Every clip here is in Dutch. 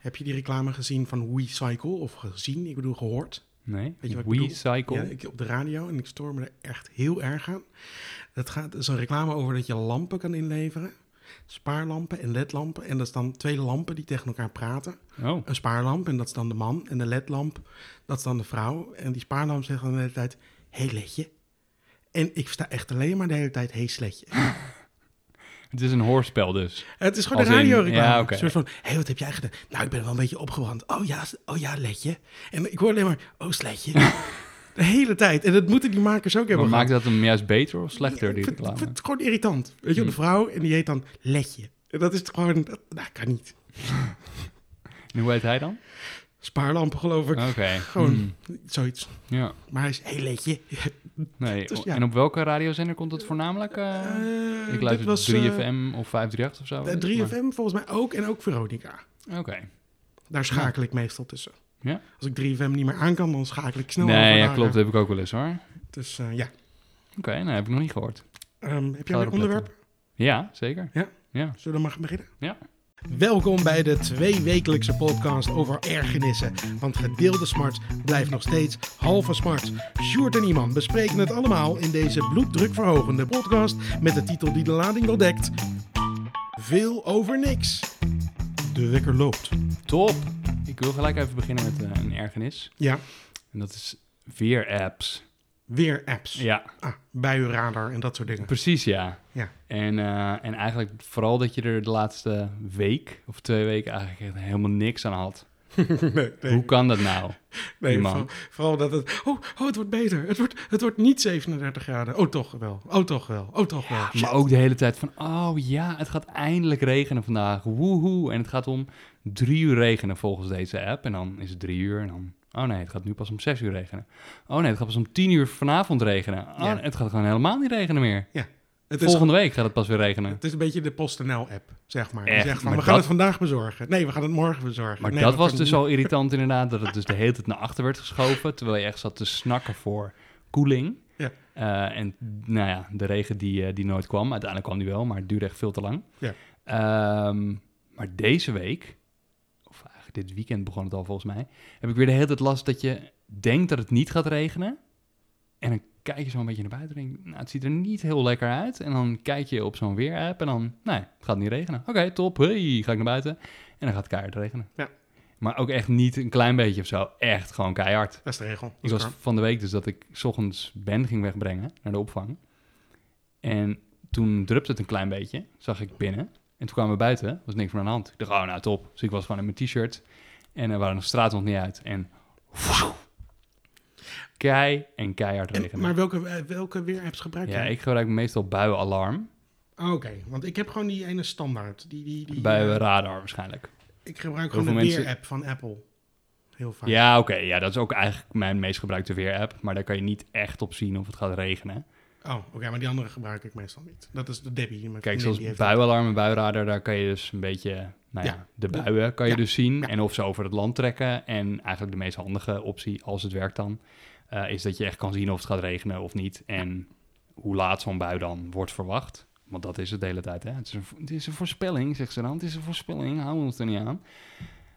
Heb je die reclame gezien van WeCycle? Of gezien, ik bedoel gehoord? Nee? Weet je wat? WeCycle? Ja, ik, op de radio en ik stoor me er echt heel erg aan. Dat gaat, is een reclame over dat je lampen kan inleveren. Spaarlampen en ledlampen. En dat is dan twee lampen die tegen elkaar praten. Oh, Een spaarlamp en dat is dan de man. En de ledlamp, dat is dan de vrouw. En die spaarlamp zegt dan de hele tijd, hé hey, ledje. En ik sta echt alleen maar de hele tijd, hé hey, sletje. het is een hoorspel dus. Het is gewoon Als een in- radioreclame. ja, oké. Een soort van, hé, hey, wat heb jij gedaan? Nou, ik ben wel een beetje opgebrand. Oh ja, s- oh ja, ledje. En ik hoor alleen maar, oh, sletje. de hele tijd. En dat moeten die makers ook Maar hebben maakt dat hem juist beter of slechter, die reclame? het gewoon irritant. Weet je, de vrouw en die heet dan Letje. En dat is gewoon, dat, nou, kan niet. En hoe heet hij dan? Spaarlampen, geloof ik. Oké. Gewoon Hmm, zoiets. Ja, Maar hij is, hé, Letje. nee. Dus ja. En op welke radiozender komt het voornamelijk? eh? Eh, ik luister was, 3FM of 538 of zo. eh, 3FM volgens mij ook en ook Veronica. Oké. Daar schakel ik meestal tussen. Ja? Als ik 3FM niet meer aan kan, dan schakel ik snel Nee, ja, klopt. eh, Dat heb ik ook wel eens hoor. Dus eh, ja. Oké, nou heb ik nog niet gehoord. Ehm, heb jij een onderwerp? Ja, zeker. Ja? Ja. Zullen we maar gaan beginnen? Ja. Welkom bij de tweewekelijkse podcast over ergernissen. Want gedeelde smart blijft nog steeds halve smart. Sjoerd en Iman bespreken het allemaal in deze bloeddrukverhogende podcast met de titel die de lading wel dekt. Veel over niks. De wekker loopt. Top. Ik wil gelijk even beginnen met eh, een ergernis. Ja, En dat is weer-apps. Weer apps. Ja, Ah, buienradar en dat soort dingen. precies ja. Ja. En, eh, en eigenlijk vooral dat je er de laatste week of twee weken eigenlijk helemaal niks aan had. nee, nee, Hoe kan dat nou? nee, man? vooral, vooral dat het... Oh, oh, het wordt beter. Het wordt, het wordt niet 37 graden. Oh, toch wel. Oh, toch wel. Oh, toch wel. Maar ook de hele tijd van, oh ja, het gaat eindelijk regenen vandaag. Woehoe. En het gaat om drie uur regenen volgens deze app. En dan is het drie uur en dan... Oh nee, het gaat nu pas om zes uur regenen. Oh nee, het gaat pas om tien uur vanavond regenen. Oh, Ja. nee, Het gaat gewoon helemaal niet regenen meer. Het is Volgende week gaat het pas weer regenen. Het is een beetje de PostNL-app, zeg maar. Echt, zegt van, maar we gaan dat- het vandaag bezorgen. Nee, we gaan het morgen bezorgen. Maar Nee, dat was dus al irritant inderdaad, dat het dus de hele tijd naar achter werd geschoven, terwijl je echt zat te snakken voor koeling. Ja. Eh, en nou ja, de regen die, eh, die nooit kwam, uiteindelijk kwam die wel, maar het duurde echt veel te lang. Ja. Ehm, maar deze week, dit weekend begon het al volgens mij, heb ik weer de hele tijd last dat je denkt dat het niet gaat regenen. En dan kijk je zo een beetje naar buiten en denk nou, het ziet er niet heel lekker uit. En dan kijk je op zo'n weerapp en dan, nee, het gaat niet regenen. Oké, top, hey, ga ik naar buiten. En dan gaat het keihard regenen. Ja. Maar ook echt niet een klein beetje of zo. Echt gewoon keihard. Dat is de regel. Dat Ik was van de week dus dat ik 's ochtends Ben ging wegbrengen naar de opvang. En toen drupte het een klein beetje, zag ik binnen. En toen kwamen we buiten, was niks meer aan de hand. Ik dacht, oh nou top. Dus ik was gewoon in mijn t-shirt. En er waren nog straat nog niet uit. En kei en keihard En- regenen. maar welke, eh, welke weerapps gebruik ja, jij? ik gebruik meestal buienalarm. Oh, Oké, want ik heb gewoon die ene standaard. Die, die, die, Bij eh, radar waarschijnlijk. ik gebruik gewoon de mensen- weerapp van Apple. Heel vaak. Ja, oké. ja, dat is ook eigenlijk mijn meest gebruikte weerapp. Maar daar kan je niet echt op zien of het gaat regenen. Oh, oké, maar die andere gebruik ik meestal niet. Dat is de Debbie. mijn Kijk, zoals en buienradar, daar kan je dus een beetje... Nou ja, Ja. de buien kan je Ja. dus zien. En of ze over het land trekken. En eigenlijk de meest handige optie, als het werkt dan... eh, is dat je echt kan zien of het gaat regenen of niet. En hoe laat zo'n bui dan wordt verwacht. Want dat is het de hele tijd, hè. Het is een, het is een voorspelling, zegt ze dan. Het is een voorspelling, houden we ons er niet aan.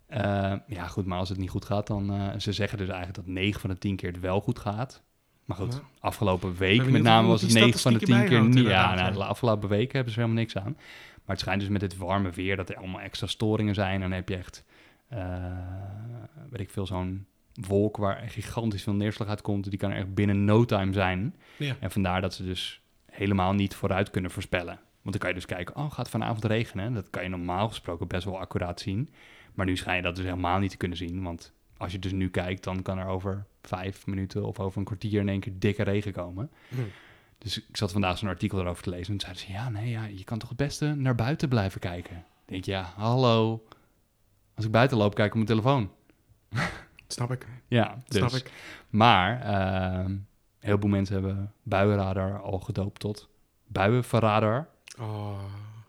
Eh, ja, goed, maar als het niet goed gaat, dan... eh, ze zeggen dus eigenlijk dat 9 van de 10 keer het wel goed gaat. Maar goed, Ja. afgelopen week met name was het die 9 van de 10 keer niet. Ja, nou, de afgelopen weken hebben ze helemaal niks aan. Maar het schijnt dus met dit warme weer dat er allemaal extra storingen zijn. En dan heb je echt, eh, weet ik veel, zo'n wolk waar gigantisch veel neerslag uitkomt. Die kan er echt binnen no time zijn. Ja. En vandaar dat ze dus helemaal niet vooruit kunnen voorspellen. Want dan kan je dus kijken, oh, gaat vanavond regenen? Dat kan je normaal gesproken best wel accuraat zien. Maar nu schijn je dat dus helemaal niet te kunnen zien. Want als je dus nu kijkt, dan kan er over vijf minuten of over een kwartier in één keer dikke regen komen. Hm. Dus ik zat vandaag zo'n artikel erover te lezen. En toen zeiden ze, ja, nee, ja, je kan toch het beste naar buiten blijven kijken. Dan denk je, ja, hallo. Als ik buiten loop, kijk ik op mijn telefoon. Snap ik. Ja, dus. Snap ik. Maar ehm heel veel mensen hebben buienradar al gedoopt tot buienverradar. Oh,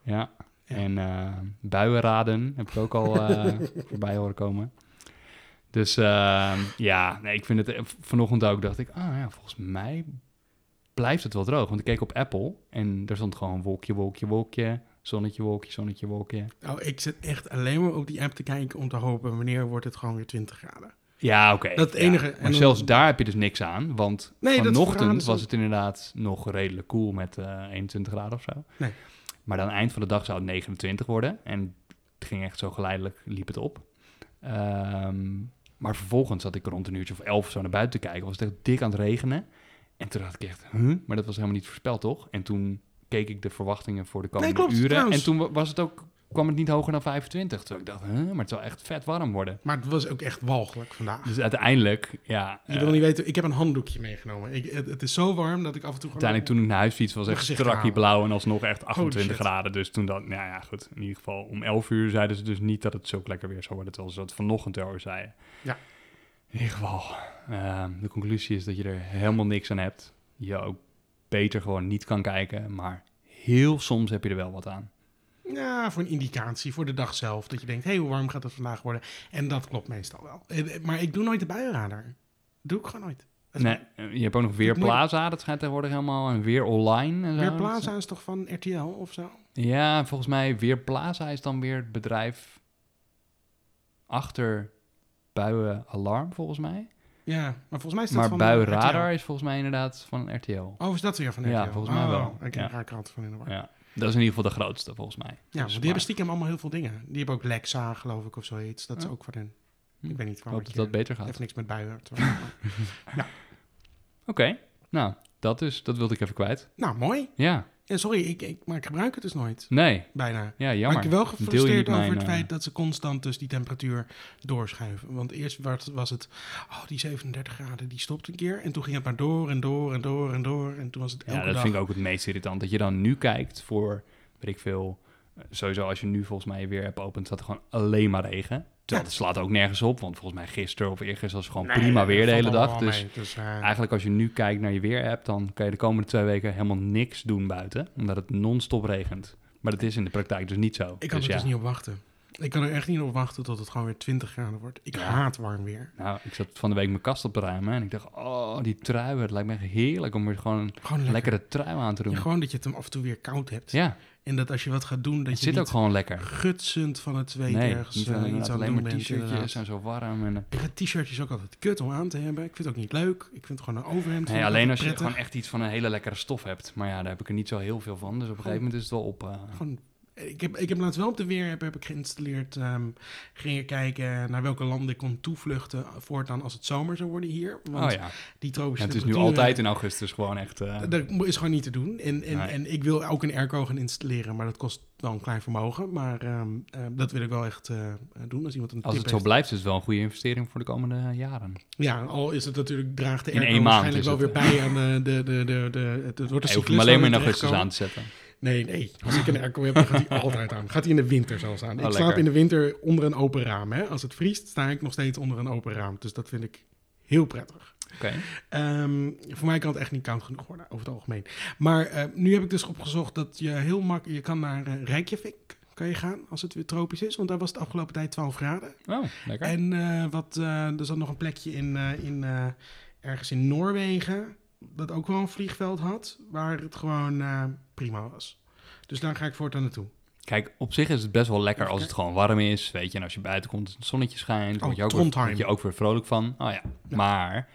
Ja. Ja. En eh buienraden heb ik ook al eh, voorbij horen komen. Dus ehm, ja, nee, ik vind het... Vanochtend ook dacht ik, ah ja, volgens mij blijft het wel droog. Want ik keek op Apple en daar stond gewoon wolkje, wolkje, wolkje. Zonnetje, wolkje, zonnetje, wolkje. Oh, ik zit echt alleen maar op die app te kijken om te hopen wanneer wordt het gewoon weer 20 graden. Ja, oké. Dat het ja. enige- en Maar dan- zelfs daar heb je dus niks aan. Want Nee, vanochtend was het inderdaad nog redelijk koel met eh 21 graden of zo. Nee. Maar dan eind van de dag zou het 29 worden. En het ging echt zo geleidelijk, liep het op. Ehm, maar vervolgens zat ik rond een uurtje of elf zo naar buiten te kijken. Was het echt dik aan het regenen. En toen dacht ik echt, huh? Maar dat was helemaal niet voorspeld, toch? En toen keek ik de verwachtingen voor de komende klopt, uren. trouwens. En toen wa- was het ook, kwam het niet hoger dan 25. Terwijl ik dacht, huh? Maar het zal echt vet warm worden. Maar het was ook echt walgelijk vandaag. Dus uiteindelijk, ja... Je eh, wil niet weten, ik heb een handdoekje meegenomen. Ik, het, het is zo warm dat ik af en toe. Uiteindelijk toen ik naar huis fiets was echt strakkie blauw en alsnog echt 28 shit. graden. Dus toen dat, nou ja goed, in ieder geval om 11 uur zeiden ze dus niet dat het zo lekker weer zou worden. Terwijl ze dat vanochtend erover zeiden. Ja. In ieder geval, ehm, de conclusie is dat je er helemaal niks aan hebt. Je ook beter gewoon niet kan kijken, maar heel soms heb je er wel wat aan. Ja, voor een indicatie, voor de dag zelf. Dat je denkt, hé, hey, hoe warm gaat het vandaag worden? En dat klopt meestal wel. Eh, Maar ik doe nooit de buienradar. Dat doe ik gewoon nooit. Nee, eh, je hebt ook nog Weer moet- Plaza, dat schijnt tegenwoordig helemaal, en Weer Online. En zo. Weer Plaza is toch van RTL of zo? Ja, volgens mij Weer Plaza is dan weer het bedrijf achter Buien Alarm, volgens mij. Ja, maar volgens mij is dat Maar van Buien RTL. Is volgens mij inderdaad van RTL. Oh, is dat weer van RTL? Ja, volgens mij Oh, wel. Ik Ja. raak er altijd van in de war. Ja, dat is in ieder geval de grootste, volgens mij. Ja, Dus, die hebben stiekem allemaal heel veel dingen. Die hebben ook Lexa, geloof ik, of zoiets. Dat is Ja. ook voor hen. Hm. Ik weet niet Ik waarom hoop ik dat dat beter gaat. heeft niks met buien. te maken. Oké, nou, dat is, dat wilde ik even kwijt. nou, mooi. Ja, Ja, sorry, ik, ik, maar ik gebruik het dus nooit. nee, Bijna. ja, Maar jammer. ik ben wel gefrustreerd over mijn, het eh, feit dat ze constant dus die temperatuur doorschuiven. Want eerst was, was het, oh, die 37 graden, die stopt een keer. En toen ging het maar door en door en door en door. En toen was het elke Ja, dat dag. vind ik ook het meest irritant. Dat je dan nu kijkt voor, weet ik veel... eh, Sowieso als je nu volgens mij weer app opent, staat er gewoon alleen maar regen. Terwijl het slaat ook nergens op, want volgens mij gisteren of eergisteren was het gewoon Nee, prima weer de hele dag. Dus. Dus, eh, eigenlijk als je nu kijkt naar je weer-app, dan kan je de komende twee weken helemaal niks doen buiten. Omdat het non-stop regent. Maar dat is in de praktijk dus niet zo. ik kan dus er ja, dus niet op wachten. Ik kan er echt niet op wachten tot het gewoon weer 20 graden wordt. Ik Ja. haat warm weer. Nou, ik zat van de week mijn kast op te ruimen en ik dacht, oh, die trui, het lijkt me heerlijk om weer gewoon een Gewoon lekker. lekkere trui aan te doen. Ja, gewoon dat je het hem af en toe weer koud hebt. Ja, En dat als je wat gaat doen, dat het je zit niet ook gewoon lekker. gutsend van het zweet Nee, ergens niet eh, alleen, iets aan het alleen doen maar t-shirtjes en zo warm. En, Ik vind t-shirtjes ook altijd kut om aan te hebben. Ik vind het ook niet leuk. Ik vind het gewoon een overhemd. nee, alleen als je gewoon echt iets van een hele lekkere stof hebt. Maar ja, daar heb ik er niet zo heel veel van. Dus op een gegeven moment is het wel op. eh, Gewoon, ik, heb, ik heb laatst wel op de weer heb ik geïnstalleerd. ehm ging ik kijken naar welke landen ik kon toevluchten voortaan als het zomer zou worden hier. Want oh ja, die tropische Ja, het is nu altijd in augustus gewoon echt... eh, Dat is gewoon niet te doen. En, en, Nee. en ik wil ook een airco gaan installeren, maar dat kost wel een klein vermogen. Maar ehm, eh, dat wil ik wel echt eh, doen. Als iemand een als het zo heeft. blijft, is het wel een goede investering voor de komende jaren. Ja, al is het natuurlijk, draagt de airco waarschijnlijk wel weer bij aan eh, de, de, de, de, het, wordt een alleen maar in augustus aan te zetten. Nee, nee. Als ik een airco heb, dan gaat hij altijd aan. Gaat hij in de winter zelfs aan. Oh, ik slaap lekker. in de winter onder een open raam. Hè. Als het vriest, sta ik nog steeds onder een open raam. Dus dat vind ik heel prettig. Oké. Ehm, voor mij kan het echt niet koud genoeg worden, over het algemeen. Maar eh, nu heb ik dus opgezocht dat je heel makkelijk... Je kan naar eh, Reykjavik kan je gaan als het weer tropisch is. Want daar was het afgelopen tijd 12 graden. Oh, lekker. En eh, wat, er zat nog een plekje in, in ergens in Noorwegen, dat ook wel een vliegveld had, waar het gewoon prima was. Dus daar ga ik voortaan naartoe. Kijk, op zich is het best wel lekker als het gewoon warm is, weet je. En als je buiten komt, het zonnetje schijnt, Oh, word je, ook weer, word je ook weer vrolijk van. Oh ja. Ja. Maar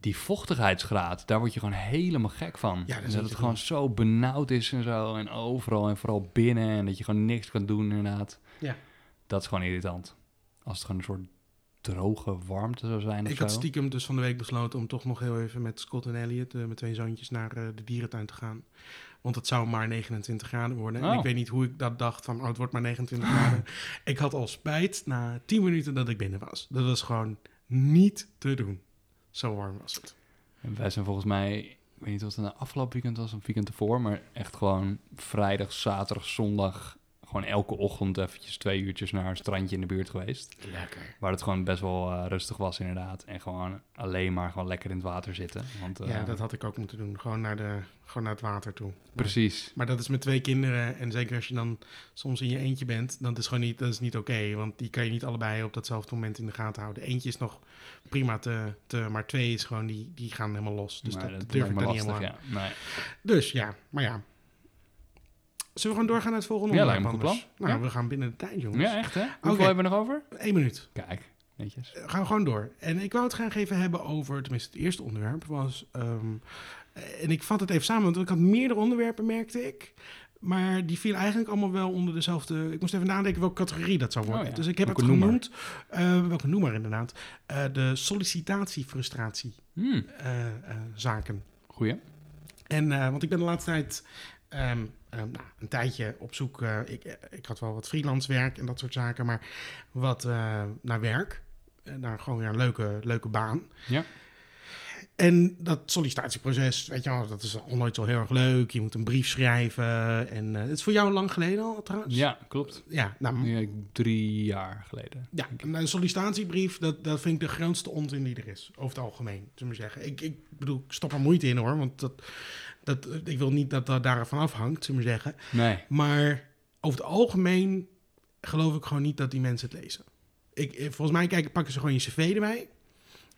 die vochtigheidsgraad, daar word je gewoon helemaal gek van. Ja, dat is En dat het gewoon zo benauwd is en zo. En overal en vooral binnen. En dat je gewoon niks kan doen inderdaad. Ja. Dat is gewoon irritant. Als het gewoon een soort droge warmte zou zijn of Ik zo. had stiekem dus van de week besloten om toch nog heel even met Scott en Elliot, eh, mijn twee zoontjes, naar eh, de dierentuin te gaan. Want het zou maar 29 graden worden. En Oh. ik weet niet hoe ik dat dacht van, oh, het wordt maar 29 graden. Ik had al spijt na 10 minuten dat ik binnen was. Dat was gewoon niet te doen. Zo warm was het. En wij zijn volgens mij, ik weet niet of het een afgelopen weekend was of een weekend ervoor, maar echt gewoon vrijdag, zaterdag, zondag, gewoon elke ochtend eventjes twee uurtjes naar een strandje in de buurt geweest. Lekker. Waar het gewoon best wel eh, rustig was inderdaad. En gewoon alleen maar gewoon lekker in het water zitten. Want, eh, Ja, dat had ik ook moeten doen. Gewoon naar, de, gewoon naar het water toe. Precies. Maar dat is met twee kinderen. En zeker als je dan soms in je eentje bent, dan is gewoon niet, dat is niet oké. want die kan je niet allebei op datzelfde moment in de gaten houden. Eentje is nog prima te, te maar twee is gewoon, die, die gaan helemaal los. Dus Maar dat, dat durf ik dan me niet lastig, helemaal ja. Nee. Dus ja, maar ja. Zullen we gewoon doorgaan naar het volgende Ja, onderwerp lijkt me een goed anders? Nou, Ja. we gaan binnen de tijd, jongens. Ja, echt hè? Hoeveel hebben we nog over? Eén minuut. Kijk, netjes. Eh, gaan we gewoon door. En ik wou het graag even hebben over, tenminste het eerste onderwerp was... ehm, eh, en ik vat het even samen, want ik had meerdere onderwerpen, merkte ik. Maar die vielen eigenlijk allemaal wel onder dezelfde... Ik moest even nadenken welke categorie dat zou worden. Oh ja, Dus ik heb welke het genoemd, eh, welke noemer inderdaad, de sollicitatiefrustratie Hmm, zaken. goeie. En, want ik ben de laatste tijd ehm, ehm, nou, een tijdje op zoek. eh, ik, eh, ik had wel wat freelance werk en dat soort zaken, maar wat eh, naar werk. Naar gewoon weer een leuke, leuke baan. Ja. En dat sollicitatieproces, weet je wel, dat is al nooit zo heel erg leuk. Je moet een brief schrijven. En eh het is voor jou lang geleden al trouwens? Ja, klopt. Ja, nou, Ja, drie jaar geleden. ja, een sollicitatiebrief, dat, dat vind ik de grootste onzin die er is. Over het algemeen, zullen we zeggen. Ik, ik bedoel, ik stop er moeite in hoor, want dat, dat, ik wil niet dat dat daarvan afhangt, zullen we zeggen. Nee. Maar over het algemeen geloof ik gewoon niet dat die mensen het lezen. Ik, eh, volgens mij kijken, pakken ze gewoon je cv erbij.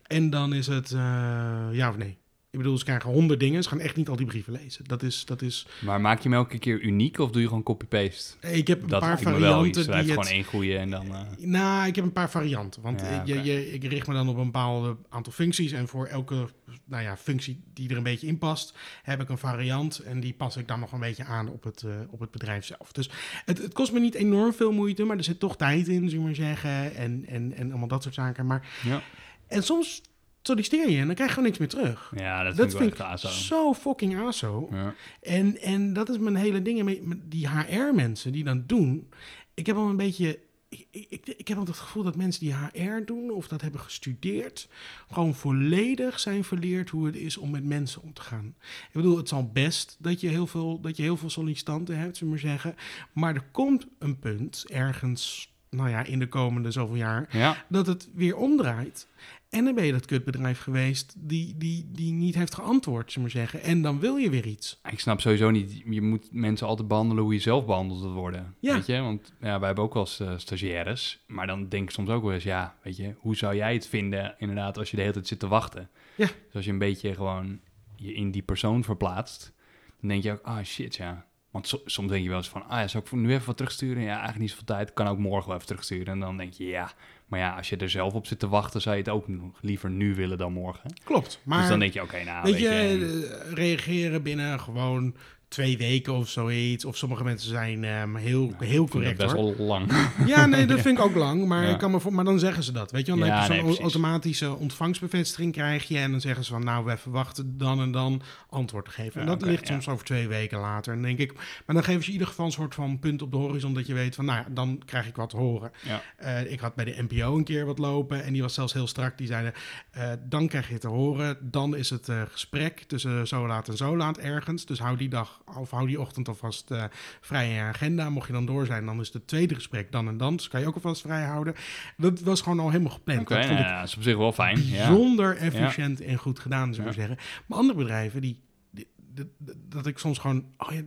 En dan is het eh, ja of nee. Ik bedoel, ze krijgen honderd dingen. Ze gaan echt niet al die brieven lezen. Dat is... Dat is Maar maak je hem elke keer uniek of doe je gewoon copy-paste? ik heb een Dat paar wel varianten Schrijf die gewoon één goede en dan... eh, Nou, ik heb een paar varianten. Want Ja, je, je, ik richt me dan op een bepaald aantal functies. En voor elke nou ja, functie die er een beetje in past, heb ik een variant. En die pas ik dan nog een beetje aan op het, eh, op het bedrijf zelf. Dus het, het kost me niet enorm veel moeite, maar er zit toch tijd in, zullen we maar zeggen. En, en, en allemaal dat soort zaken. Maar, ja. en soms solliciteer je en dan krijg je gewoon niks meer terug. ja, dat, Dat vind ik vind zo fucking aso. Ja. En, en dat is mijn hele ding met, met die HR-mensen die dat doen. Ik heb al een beetje. Ik, ik, ik heb altijd het gevoel dat mensen die HR doen of dat hebben gestudeerd, gewoon volledig zijn verleerd hoe het is om met mensen om te gaan. Ik bedoel, het zal best dat je heel veel, dat je heel veel sollicitanten hebt, zullen we maar zeggen. Maar er komt een punt ergens, nou ja, in de komende zoveel jaar, ja, dat het weer omdraait. En dan ben je dat kutbedrijf geweest die, die, die niet heeft geantwoord, zullen we maar zeggen. En dan wil je weer iets. ik snap sowieso niet. Je moet mensen altijd behandelen hoe je zelf behandeld wilt worden. Ja. Weet je? Want ja, wij hebben ook wel eens eh, stagiaires. Maar dan denk ik soms ook wel eens, ja, weet je, hoe zou jij het vinden inderdaad als je de hele tijd zit te wachten? Ja. Dus als je een beetje gewoon je in die persoon verplaatst, dan denk je ook, ah shit, ja. Want so- soms denk je wel eens van, ah ja, zou ik nu even wat terugsturen? Ja, eigenlijk niet zoveel tijd. Kan ook morgen wel even terugsturen. En dan denk je, ja. Maar ja, als je er zelf op zit te wachten, zou je het ook nog liever nu willen dan morgen. Klopt. Maar dus dan denk je, oké, nou, weet weet je, eh, reageren binnen gewoon twee weken of zoiets. Of sommige mensen zijn ehm, heel, heel vind dat correct best wel lang. Ja, nee, dat vind ik ook lang. Maar, Ja. ik kan me voor, maar dan zeggen ze dat. Weet je, wel? dan Ja, heb je zo'n automatische ontvangstbevestiging krijg je. En dan zeggen ze van, nou, we verwachten dan en dan antwoord te geven. en dat ligt soms over twee weken later. En denk ik, maar dan geven ze in ieder geval een soort van punt op de horizon. Dat je weet van, nou ja, dan krijg ik wat te horen. Eh, ik had bij de NPO een keer wat lopen en die was zelfs heel strak. Die zeiden, eh, dan krijg je te horen, dan is het eh, gesprek tussen zo laat en zo laat ergens. Dus hou die dag of hou die ochtend alvast eh, vrij in je agenda. Mocht je dan door zijn, dan is het tweede gesprek dan en dan. Dus kan je ook alvast vrij houden. Dat was gewoon al helemaal gepland. Oké, dat vond ik ja, is op zich wel fijn. Ja. bijzonder efficiënt en goed gedaan, we Ja. zeggen. Maar andere bedrijven, die, die- die- die- dat ik soms gewoon... Oh ja,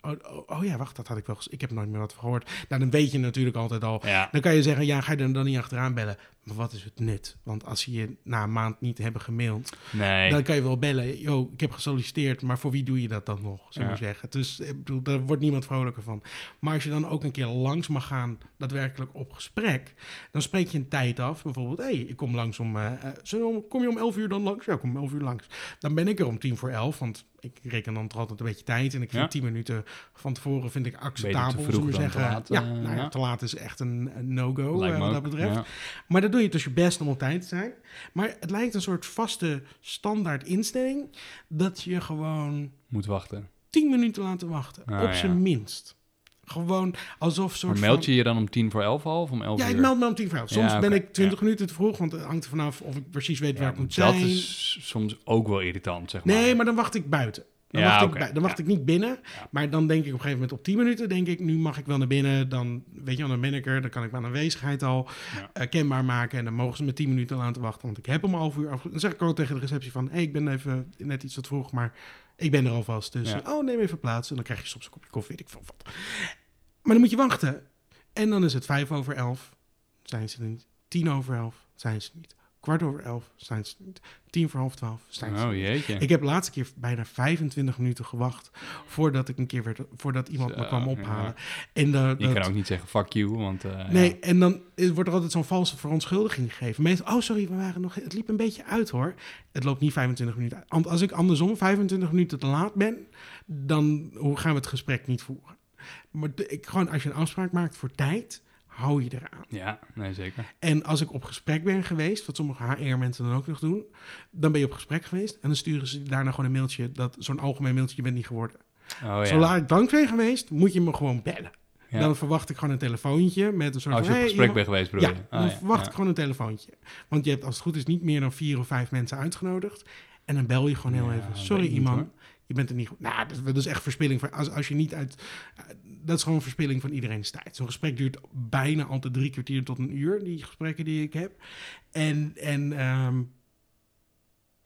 oh, oh, oh ja, wacht, dat had ik wel... Ik heb nooit meer wat gehoord. Nou, dan weet je natuurlijk altijd al... Ja. Dan kan je zeggen, ja, ga je er dan niet achteraan bellen? Maar wat is het nut? Want als ze je na een maand niet hebben gemaild... Nee. dan kan je wel bellen. Yo, ik heb gesolliciteerd, maar voor wie doe je dat dan nog? Zullen we Ja. zeggen. Dus ik bedoel, daar wordt niemand vrolijker van. Maar als je dan ook een keer langs mag gaan, daadwerkelijk op gesprek... dan spreek je een tijd af. Bijvoorbeeld, hé, hey, ik kom langs om... eh, eh, zullen kom je om 11 uur dan langs? Ja, ik kom om 11 uur langs. Dan ben ik er om tien voor elf, want ik reken dan toch altijd een beetje tijd. En ik vind Ja. 10 minuten van tevoren vind ik acceptabel, te zullen vroeg we dan te zeggen. laat, ja, eh, nou ja, te laat is echt een, een no-go eh, wat dat betreft. Maar dan doe je dus je best om op tijd te zijn. Maar het lijkt een soort vaste standaard instelling dat je gewoon Moet wachten. 10 minuten laten wachten. Ah, op ja. zijn minst. Gewoon alsof soort Maar meld je je dan om tien voor elf al of om elf Ja, uur? ik meld me om tien voor elf. Soms Ja, ben ik 20 minuten te vroeg, want het hangt er vanaf of ik precies weet Ja, waar ik moet dat zijn. is soms ook wel irritant, zeg maar. Nee, maar dan wacht ik buiten. Dan Ja, wacht, oké, ik, dan ja. ik niet binnen. Maar dan denk ik op een gegeven moment op 10 minuten, denk ik, nu mag ik wel naar binnen. Dan, weet je dan ben ik er. Dan kan ik mijn aanwezigheid al eh, kenbaar maken. En dan mogen ze me 10 minuten laten wachten, want ik heb om half uur af. Dan zeg ik ook tegen de receptie van, hey, ik ben even net iets wat vroeg, maar ik ben er alvast. Dus, oh, neem even plaats. En dan krijg je soms een kopje koffie, weet ik veel wat. Maar dan moet je wachten. En dan is het vijf over elf. Zijn ze er niet. Tien over elf. Zijn ze niet. Kwart over elf, Street. Tien voor half twaalf, Steins Oh jeetje. Ik heb de laatste keer bijna 25 minuten gewacht voordat ik een keer werd, voordat iemand me kwam ja. ophalen. En dan, je kan ook niet zeggen fuck you, want... eh, Nee, ja. en dan wordt er altijd zo'n valse verontschuldiging gegeven. Meestal, oh sorry, we waren nog, het liep een beetje uit hoor. Het loopt niet 25 minuten uit. Want als ik andersom 25 minuten te laat ben, dan hoe gaan we het gesprek niet voeren. Maar de- ik, gewoon als je een afspraak maakt voor tijd, hou je eraan. Ja, nee, zeker. En als ik op gesprek ben geweest, wat sommige HR-mensen dan ook nog doen, dan ben je op gesprek geweest en dan sturen ze daarna gewoon een mailtje, dat zo'n algemeen mailtje, je bent niet geworden. Oh ja. Ik dank ben geweest, moet je me gewoon bellen. Ja. Dan verwacht ik gewoon een telefoontje met een soort Als je van... op gesprek bent geweest, bedoel ja, je? Dan ja, verwacht ik gewoon een telefoontje. Want je hebt als het goed is niet meer dan vier of vijf mensen uitgenodigd. En dan bel je gewoon heel even. Sorry niet, iemand, je bent er niet goed. Nou, dat, is- echt verspilling. Als, als je niet uit... eh, Dat is gewoon verspilling van iedereen's tijd. Zo'n gesprek duurt bijna altijd drie kwartier tot een uur. Die gesprekken die ik heb. En... en ehm,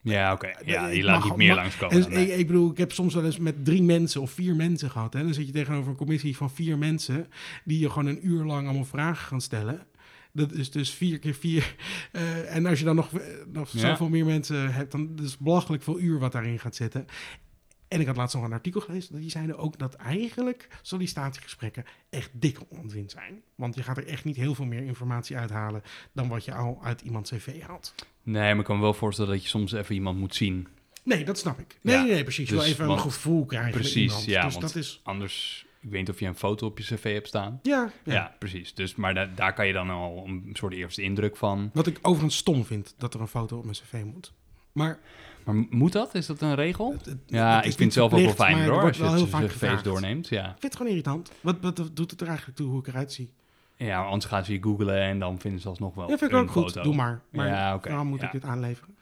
Ja, oké. Ja, ik je laat mag- niet meer mag- langskomen. nee. ik, ik bedoel, ik heb soms wel eens met drie mensen of vier mensen gehad. Hè? Dan zit je tegenover een commissie van vier mensen... die je gewoon een uur lang allemaal vragen gaan stellen. Dat is dus vier keer vier. Eh, en als je dan nog, eh, nog Ja. zoveel meer mensen hebt... dan is het belachelijk veel uur wat daarin gaat zitten. En ik had laatst nog een artikel gelezen... die zeiden ook dat eigenlijk sollicitatiegesprekken... echt dikke onzin zijn. Want je gaat er echt niet heel veel meer informatie uithalen... dan wat je al uit iemands cv haalt. Nee, maar ik kan me wel voorstellen dat je soms even iemand moet zien. Nee, dat snap ik. Nee, Ja, nee, nee, precies. Je wil dus even want- een gevoel krijgen. Precies, iemand. ja, Dus want- dat is... Anders, ik weet niet of je een foto op je cv hebt staan. Ja, Ja, ja. precies. Dus, maar da- daar kan je dan al een soort eerste indruk van. Wat ik overigens stom vind, dat er een foto op mijn cv moet. Maar Maar moet dat? Is dat een regel? het- het- Ja, ik vind het zelf ook wel fijn hoor, als je het vaak gevraagd. doorneemt. Ja. Ik vind het gewoon irritant. Wat, wat doet het er eigenlijk toe hoe ik eruit zie? ja, anders gaan ze je googlen en dan vinden ze alsnog wel Ja, vind ik ook goed. Doe maar. Maar Ja, waarom moet ja. ik dit aanleveren?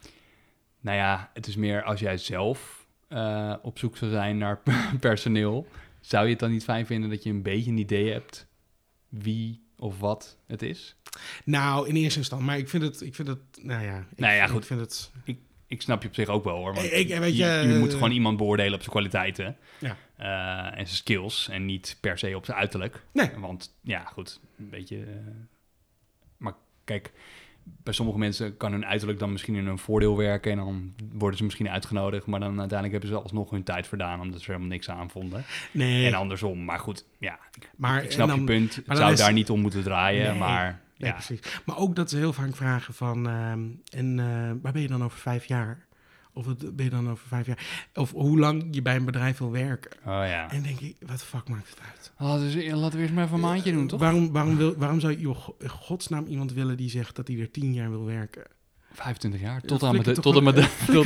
Nou ja, het is meer als jij zelf eh, op zoek zou zijn naar personeel. Zou je het dan niet fijn vinden dat je een beetje een idee hebt wie of wat het is? Nou, in eerste instantie. Maar ik vind het... Ik vind het nou ja. Ik, Nou ja, Ik goed. vind het... Ik snap je op zich ook wel hoor. Want Ik- ik- weet je, je, je moet eh, gewoon iemand beoordelen op zijn kwaliteiten Ja. eh, en zijn skills en niet per se op zijn uiterlijk. Nee. Want ja, goed, een beetje. eh, maar kijk, bij sommige mensen kan hun uiterlijk dan misschien in hun voordeel werken en dan worden ze misschien uitgenodigd, maar dan uiteindelijk hebben ze alsnog hun tijd verdaan omdat ze er helemaal niks aan vonden. Nee. En andersom. Maar goed, ja, ik, maar, ik snap je punt. Het zou is- daar niet om moeten draaien, Nee. maar Nee, ja. precies. Maar ook dat ze heel vaak vragen van... ehm, en eh, waar ben je dan over vijf jaar? Of wat ben je dan over vijf jaar? Of hoe lang je bij een bedrijf wil werken? Oh ja. En dan denk ik, wat de fuck maakt het uit? Oh, dus, eh, laten we eerst maar even een maandje doen, toch? Waarom, waarom, wil, waarom zou je in godsnaam iemand willen die zegt dat hij er tien jaar wil werken? 25 jaar, Ja, tot aan mijn flikker do- toch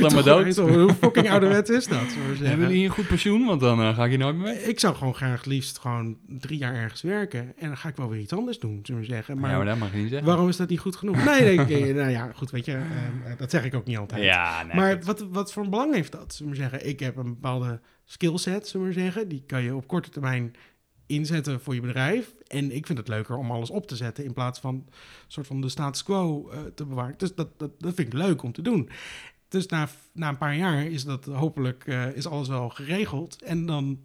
tot aan mijn dood. Hoe fucking ouderwet is dat? Hebben jullie een goed pensioen? Want dan eh, ga ik hier nooit meer mee. Ik zou gewoon graag liefst gewoon drie jaar ergens werken. En dan ga ik wel weer iets anders doen, zullen we zeggen. Maar, ja, maar dat mag je niet zeggen. waarom is dat niet goed genoeg? Nee, nou ja, goed, weet je. eh, dat zeg ik ook niet altijd. Ja, nee. maar goed. wat, wat voor belang heeft dat? Zullen we zeggen, ik heb een bepaalde skillset, zullen we zeggen. Die kan je op korte termijn inzetten voor je bedrijf. En ik vind het leuker om alles op te zetten in plaats van een soort van de status quo eh, te bewaren. Dus dat, dat, dat vind ik leuk om te doen. Dus na, na een paar jaar is dat hopelijk eh, is alles wel geregeld. En dan,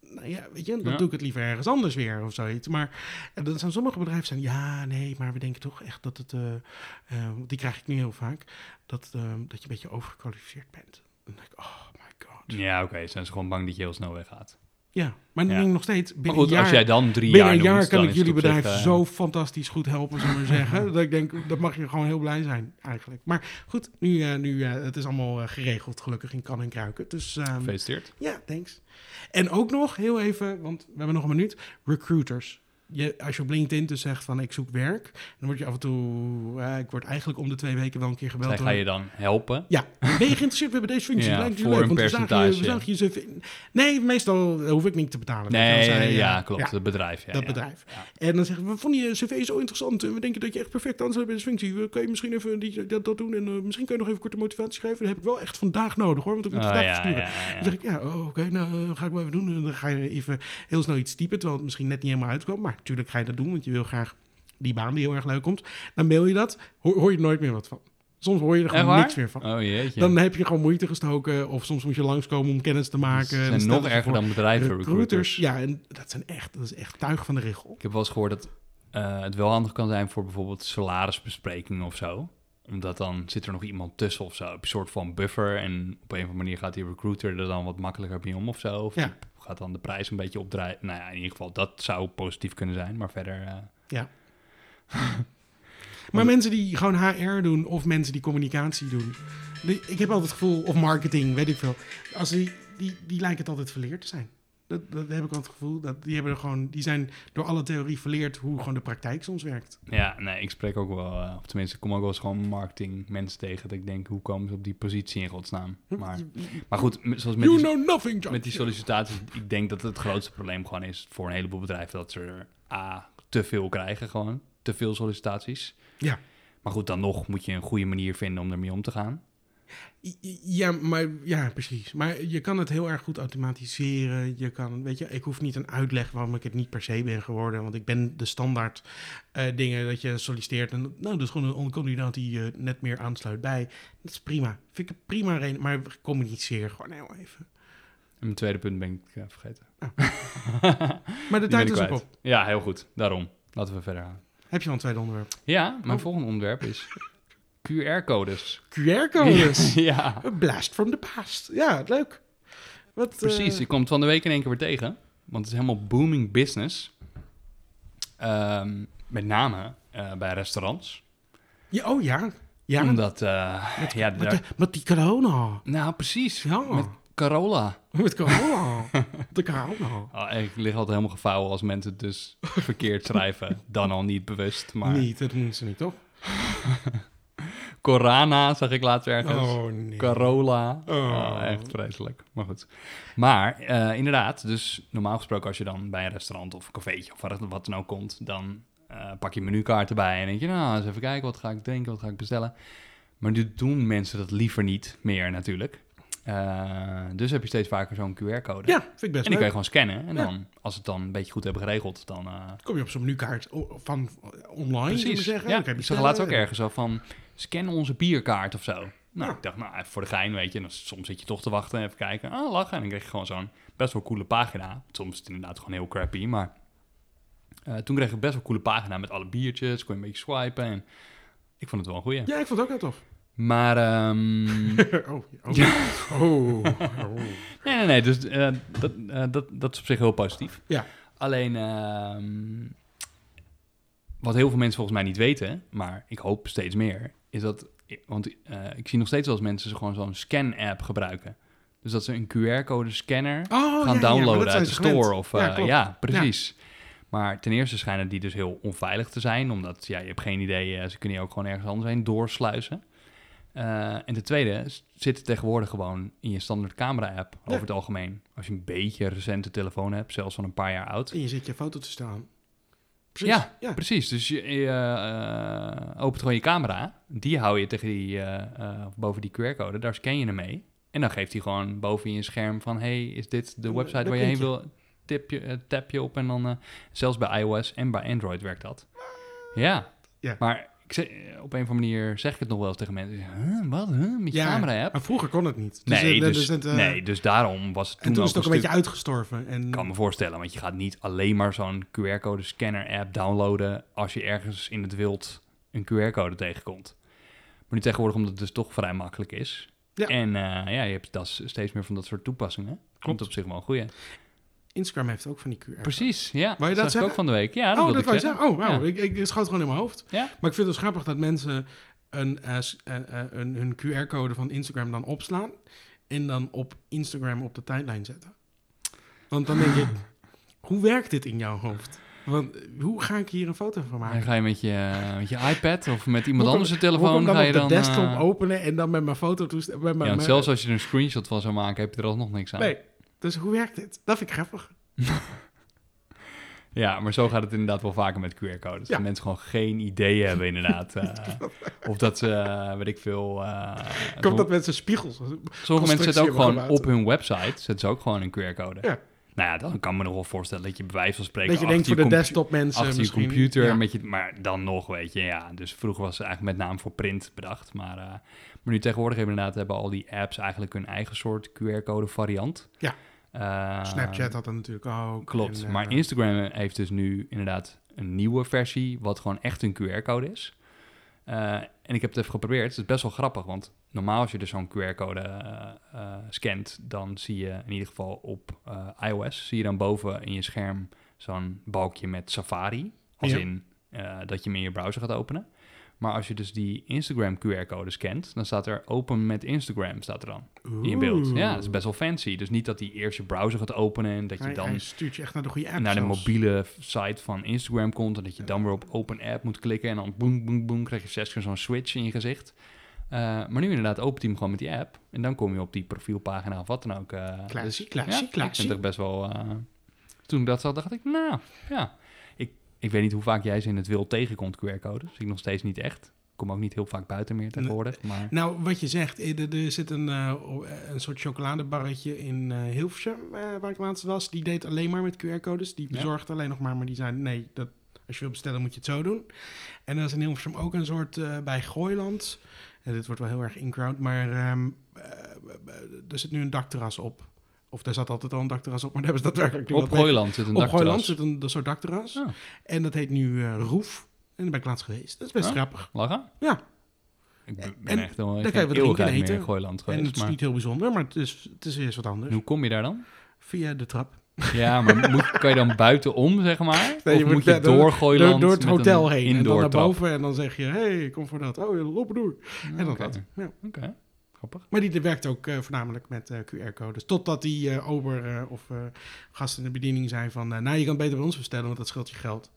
nou ja, weet je, dan Ja. doe ik het liever ergens anders weer of zoiets. Maar eh, dat zijn sommige bedrijven zijn, ja, nee, maar we denken toch echt dat het, eh, die krijg ik nu heel vaak, dat, dat je een beetje overgekwalificeerd bent. Dan denk ik, oh my god. Ja, oké. Zijn ze gewoon bang dat je heel snel weggaat. Ja, maar dan Ja. denk ik nog steeds, Maar binnen goed, een jaar, als jij dan drie binnen jaar een jaar kan ik jullie zich, bedrijf eh, zo fantastisch goed helpen, zullen we zeggen. dat ik denk, dat mag je gewoon heel blij zijn eigenlijk. Maar goed, nu, eh, nu eh, het is allemaal geregeld gelukkig in kan en kruiken. Dus ehm, Gefeliciteerd. ja, thanks. En ook nog, heel even, want we hebben nog een minuut, recruiters. Je, als je op LinkedIn dus zegt van ik zoek werk, dan word je af en toe, eh, ik word eigenlijk om de twee weken wel een keer gebeld. Door- ga je dan helpen. Ja, ben je geïnteresseerd? We hebben deze functie. Ja, Lijkt je voor leuk? een Want je- percentage. Je. Nee, meestal hoef ik niet te betalen. Nee, zei, ja, eh, klopt. Het bedrijf. Ja, dat ja. bedrijf. Ja. En dan zeggen we, we vonden je cv zo interessant. En we denken dat je echt perfect aansluit bij deze functie. Kan je misschien even die, dat, dat doen? En eh, misschien kun je nog even korte motivatie schrijven. Dat heb ik wel echt vandaag nodig hoor. Want ik moet Oh, vandaag ja, versturen. ja, ja. Dan zeg ik, ja, oh, oké, nou ga ik wel even doen. En dan ga je even heel snel iets typen, terwijl het misschien net niet helemaal uitkwam. Maar natuurlijk ga je dat doen, want je wil graag die baan die heel erg leuk komt. Dan mail je dat, hoor, hoor je er nooit meer wat van. Soms hoor je er gewoon niks meer van. Oh jeetje. Dan heb je gewoon moeite gestoken, of soms moet je langskomen om kennis te maken. En zijn nog erger dan bedrijven, recruiters. recruiters. Ja, en dat, zijn echt, dat is echt tuig van de richel. Ik heb wel eens gehoord dat eh, het wel handig kan zijn voor bijvoorbeeld salarisbesprekingen of zo. Omdat dan zit er nog iemand tussen of zo. Een soort van buffer. En op een of andere manier gaat die recruiter er dan wat makkelijker mee om of zo. Of Ja. die gaat dan de prijs een beetje opdraaien. Nou ja, in ieder geval, dat zou positief kunnen zijn. Maar verder... eh, Maar mensen die gewoon HR doen of mensen die communicatie doen. die- ik heb altijd het gevoel, of marketing, weet ik veel. Als die, die, die lijken het altijd verleerd te zijn. Dat, dat heb ik altijd het gevoel. Dat die, hebben er gewoon, die zijn door alle theorie verleerd hoe gewoon de praktijk soms werkt. Ja, nee, ik spreek ook wel, eh, of tenminste, ik kom ook wel eens gewoon marketing mensen tegen. Dat ik denk, hoe komen ze op die positie in godsnaam? Maar, maar goed, zoals met you die, know nothing, John. met die sollicitaties, ik denk dat het grootste probleem gewoon is voor een heleboel bedrijven dat ze er A, te veel krijgen gewoon. Te veel sollicitaties. Ja. Maar goed, dan nog moet je een goede manier vinden om ermee om te gaan. Ja, maar ja, precies. Maar je kan het heel erg goed automatiseren. Je kan, weet je, ik hoef niet een uitleg waarom ik het niet per se ben geworden. Want ik ben de standaard eh, dingen dat je solliciteert. En nou, dat is gewoon een kandidaat die eh, net meer aansluit bij. Dat is prima. Vind ik een prima reden. Maar communiceer gewoon heel even. En mijn tweede punt ben ik eh, vergeten. Maar de tijd is ook op. Ja, heel goed. Daarom. Laten we verder gaan. Heb je al een tweede onderwerp? Ja, mijn Oh. volgende onderwerp is QR-codes. QR-codes. ja. A blast from the past. Ja, leuk. Wat, Precies, eh, ik kom het van de week in één keer weer tegen. Want het is helemaal booming business. Ehm, met name eh, bij restaurants. ja, oh ja. Ja, Omdat, eh, ja, met, daar- de, met die corona. nou precies, Ja. met Carola. Met corona. de corona. Oh, ik lig altijd helemaal gevouwen als mensen het dus verkeerd schrijven. Dan al niet bewust, maar... Niet, dat doen ze niet, toch? Corana zag ik laatst ergens. Oh, nee. Carola. Oh. Oh, echt vreselijk. Maar goed. Maar eh, inderdaad, dus normaal gesproken als je dan bij een restaurant of een cafeetje of wat dan ook komt, dan eh, pak je menukaart erbij en denk je, nou, eens even kijken, wat ga ik drinken, wat ga ik bestellen. Maar nu doen mensen dat liever niet meer natuurlijk. Eh, dus heb je steeds vaker zo'n QR-code. Ja, vind ik best en die kan leuk. je gewoon scannen. En Ja. dan, als het dan een beetje goed hebben geregeld, dan... Kom je op zo'n menukaart van online, Precies. zeggen? Ja, ik zag laatst ook ergens zo van, scan onze bierkaart of zo. Nou, Ja. ik dacht, nou, even voor de gein, weet je. En dan, soms zit je toch te wachten en even kijken. Ah, lachen. En dan kreeg je gewoon zo'n best wel coole pagina. Soms is het inderdaad gewoon heel crappy, maar... eh, toen kreeg ik best wel coole pagina met alle biertjes. Kon je een beetje swipen en... Ik vond het wel een goeie. Ja, ik vond het ook heel tof. Maar, ehm, oh, oh. oh, oh. nee, nee, nee. Dus eh, dat, eh, dat, dat is op zich heel positief. Ja. Alleen, ehm, wat heel veel mensen volgens mij niet weten, maar ik hoop steeds meer, is dat, want eh, ik zie nog steeds wel eens mensen gewoon zo'n scan-app gebruiken. Dus dat ze een QR-code scanner Oh, ja, gaan downloaden uit de gewend. store. Of, Ja, eh, ja, precies. Maar ten eerste schijnen die dus heel onveilig te zijn, omdat ja, je hebt geen idee, eh, ze kunnen je ook gewoon ergens anders heen doorsluizen. En ten tweede zit het tegenwoordig gewoon in je standaard camera-app over het algemeen. Als je een beetje recente telefoon hebt, zelfs van een paar jaar oud. En je zet je foto te staan. Precies. Ja, ja. precies. Dus je, je eh, opent gewoon je camera, die hou je tegen die, eh, eh, boven die QR-code, daar scan je hem mee. En dan geeft hij gewoon boven je scherm van, hey, is dit de website waar je heen wil? Tip je, eh, tap je op en dan, eh, zelfs bij iOS en bij Android werkt dat. Ja, Ja. maar ik zeg, eh, op een of andere manier zeg ik het nog wel eens tegen mensen. Huh, wat? Huh? Met je Ja, camera-app? Maar vroeger kon het niet. Dus, Nee, eh, dus, het, eh, nee, dus daarom was het toen, En toen is het ook een beetje uitgestorven. En, ik kan me voorstellen, want je gaat niet alleen maar zo'n QR-code scanner app downloaden als je ergens in het wild een QR-code tegenkomt. Maar nu tegenwoordig omdat het dus toch vrij makkelijk is. Ja. En eh, ja, je hebt dat s- steeds meer van dat soort toepassingen. Komt op zich wel een goeie. Instagram heeft ook van die QR. Precies, ja. Wou je dat zeggen? ook van de week. Ja, dat oh, dat ik zeggen. zeggen. Oh. Ja. Ik, ik, het schoot gewoon in mijn hoofd. Ja. Maar ik vind het dus grappig dat mensen een, eh, eh, eh, een, hun QR-code van Instagram dan opslaan. En dan op Instagram op de tijdlijn zetten. Want dan denk ik, hoe werkt dit in jouw hoofd? Want hoe ga ik hier een foto van Dan maken? ga je met je, met je iPad of met iemand kom- anders een telefoon dan ga je op de dan... desktop openen en dan met mijn foto toestel... Met ja, mijn, zelfs als je er een screenshot van zou maken, heb je er alsnog niks aan. Nee, dus hoe werkt dit? Dat vind ik grappig. Ja, maar zo gaat het inderdaad wel vaker met QR-codes. Ja. Dat mensen gewoon geen idee hebben inderdaad. eh, of dat ze, eh, weet ik veel... eh, Komt dat met zijn spiegels? sommige mensen zetten ook gewoon op hun website zetten ze ook gewoon een QR-code. Ja. Nou ja, dan kan ik me nog wel voorstellen dat je bij wijze van spreken... Dat je denkt voor de desktop mensen Achter je computer, Ja. met je, maar dan nog, weet je, ja. Dus vroeger was het eigenlijk met name voor print bedacht. Maar, eh, maar nu tegenwoordig hebben inderdaad hebben al die apps eigenlijk hun eigen soort QR-code variant. Ja. Eh, Snapchat had dat natuurlijk ook. Klopt, En, eh, maar Instagram heeft dus nu inderdaad een nieuwe versie, wat gewoon echt een QR-code is. Eh, en ik heb het even geprobeerd. Het is best wel grappig, want normaal als je dus zo'n QR-code eh, eh, scant, dan zie je in ieder geval op eh, iOS, zie je dan boven in je scherm zo'n balkje met Safari. Als Ja. in eh, dat je hem in je browser gaat openen. Maar als je dus die Instagram QR-code scant, dan staat er open met Instagram, staat er dan in beeld. Ja, dat is best wel fancy. Dus niet dat hij eerst je browser gaat openen en dat je Hij, dan hij stuurt je echt naar de goede app naar de mobiele site van Instagram komt en dat je dan weer op open app moet klikken en dan boem, boem, boem, krijg je zes keer zo'n switch in je gezicht. Eh, maar nu inderdaad opent hij hem gewoon met die app en dan kom je op die profielpagina of wat dan ook. eh Klassie, dus, klassie, ja, Ik vind het best wel... eh, toen ik dat zag, dacht ik, nou, ja. Ik, weet niet hoe vaak jij ze in het wild tegenkomt, QR-codes. Zie ik nog steeds niet echt. Ik kom ook niet heel vaak buiten meer tegenwoordig, maar... Nou, wat je zegt, eh, er, er zit een, eh, eh, een soort chocoladebarretje in eh Hilversum, waar ik laatst was. Die deed alleen maar met QR-codes. Die Ja. bezorgde alleen nog maar, maar die zei, nee, dat, als je wil bestellen moet je het zo doen. En er is in Hilversum ook een soort bij Gooiland. En dit wordt wel heel erg in-crowd, maar ehm, eh, er zit nu een dakterras op. Of er zat altijd al een dakterras op, maar daar hebben ze daadwerkelijk Op Gooiland zit een Op Gooiland zit een, een soort dakterras. Oh, En dat heet nu eh, Roef. En daar ben ik laatst geweest. Dat is best Oh. grappig. lachen? Ja. Ik ben, En echt al kan je geen wat drinken eeuwigheid en meer eten. in Gooiland en geweest. het is maar niet heel bijzonder, maar het is, het is eens wat anders. hoe kom je daar dan? Via de trap. Ja, maar moet, kan je dan buitenom, zeg maar? Nee, je of moet je door- door Gooiland Door, het hotel heen. En dan naar boven. En dan zeg je, hé, hey, kom voor dat. Oh, je lopen door. En dan dat. Ja. Oké, grappig. Maar die werkt ook eh, voornamelijk met eh, QR-codes. Totdat die eh, ober of eh gast in de bediening zei van... nou, je kan het beter bij ons bestellen, want dat scheelt je geld.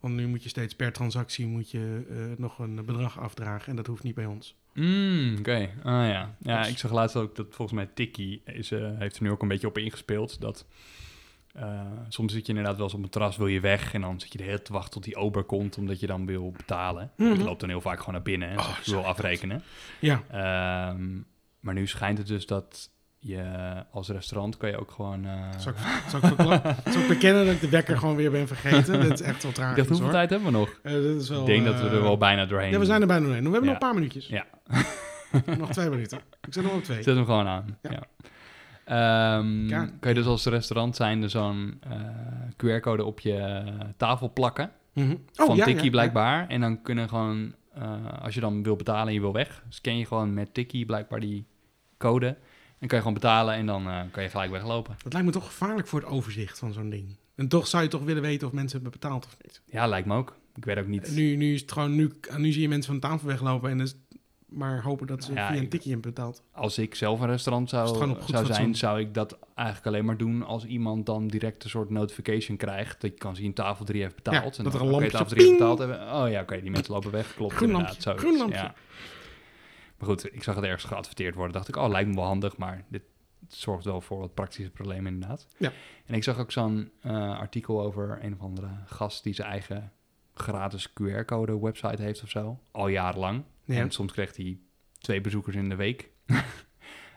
Want nu moet je steeds per transactie moet je, nog een bedrag afdragen. En dat hoeft niet bij ons. Mm, Oké, ah ja. Ja, Dus- ik zag laatst ook dat volgens mij Tiki is, heeft er nu ook een beetje op ingespeeld. Dat eh, soms zit je inderdaad wel eens op een terras, wil je weg. En dan zit je de hele tijd te wachten tot die ober komt, omdat je dan wil betalen. Mhm. Je loopt dan heel vaak gewoon naar binnen en Oh, ik zo wil afrekenen. Ja, Ehm, maar nu schijnt het dus dat je als restaurant kan je ook gewoon... eh, zal ik, zal, ik verkla- zal ik bekennen dat ik de wekker gewoon weer ben vergeten? Dat is echt wel ik tragisch hoeveel hoor. tijd hebben we nog? Eh, dit is wel, ik denk dat we er wel bijna doorheen Ja, we zijn er bijna doorheen. We hebben Ja. nog een paar minuutjes. Ja. nog twee minuten. Ik nog op twee. Zet hem gewoon aan. Ja. Ja. Ehm, Ja. Kan je dus als restaurant zijn zo'n eh, QR-code op je tafel plakken. Mhm. van ja, Tikkie ja, blijkbaar. En dan kunnen gewoon, eh, als je dan wil betalen en je wil weg, scan je gewoon met Tikkie blijkbaar die code. Dan kan je gewoon betalen en dan eh, kan je gelijk weglopen. Dat lijkt me toch gevaarlijk voor het overzicht van zo'n ding. En toch zou je toch willen weten of mensen hebben betaald of niet. Ja, lijkt me ook. Ik weet ook niet. En Nu, nu is het gewoon, nu, nu zie je mensen van de tafel weglopen en dus maar hopen dat ze Ja, via een ik- tikje hebben betaald. Als ik zelf een restaurant zou, zou fatsoen? zijn, zou ik dat eigenlijk alleen maar doen als iemand dan direct een soort notification krijgt. Dat je kan zien tafel 3 heeft betaald. Ja, en dat dan, er een lampje tafel 3 heeft ping. betaald hebben. Oh ja, oké, die mensen lopen weg. Klopt Groen inderdaad. lampje, zoiets, groen lampje. Ja. Maar goed, ik zag het ergens geadverteerd worden. Dacht ik, oh, lijkt me wel handig, maar dit zorgt wel voor wat praktische problemen inderdaad. Ja. En ik zag ook zo'n eh, artikel over een of andere gast die zijn eigen gratis QR-code website heeft of zo. Al jarenlang. Ja. En soms kreeg hij twee bezoekers in de week.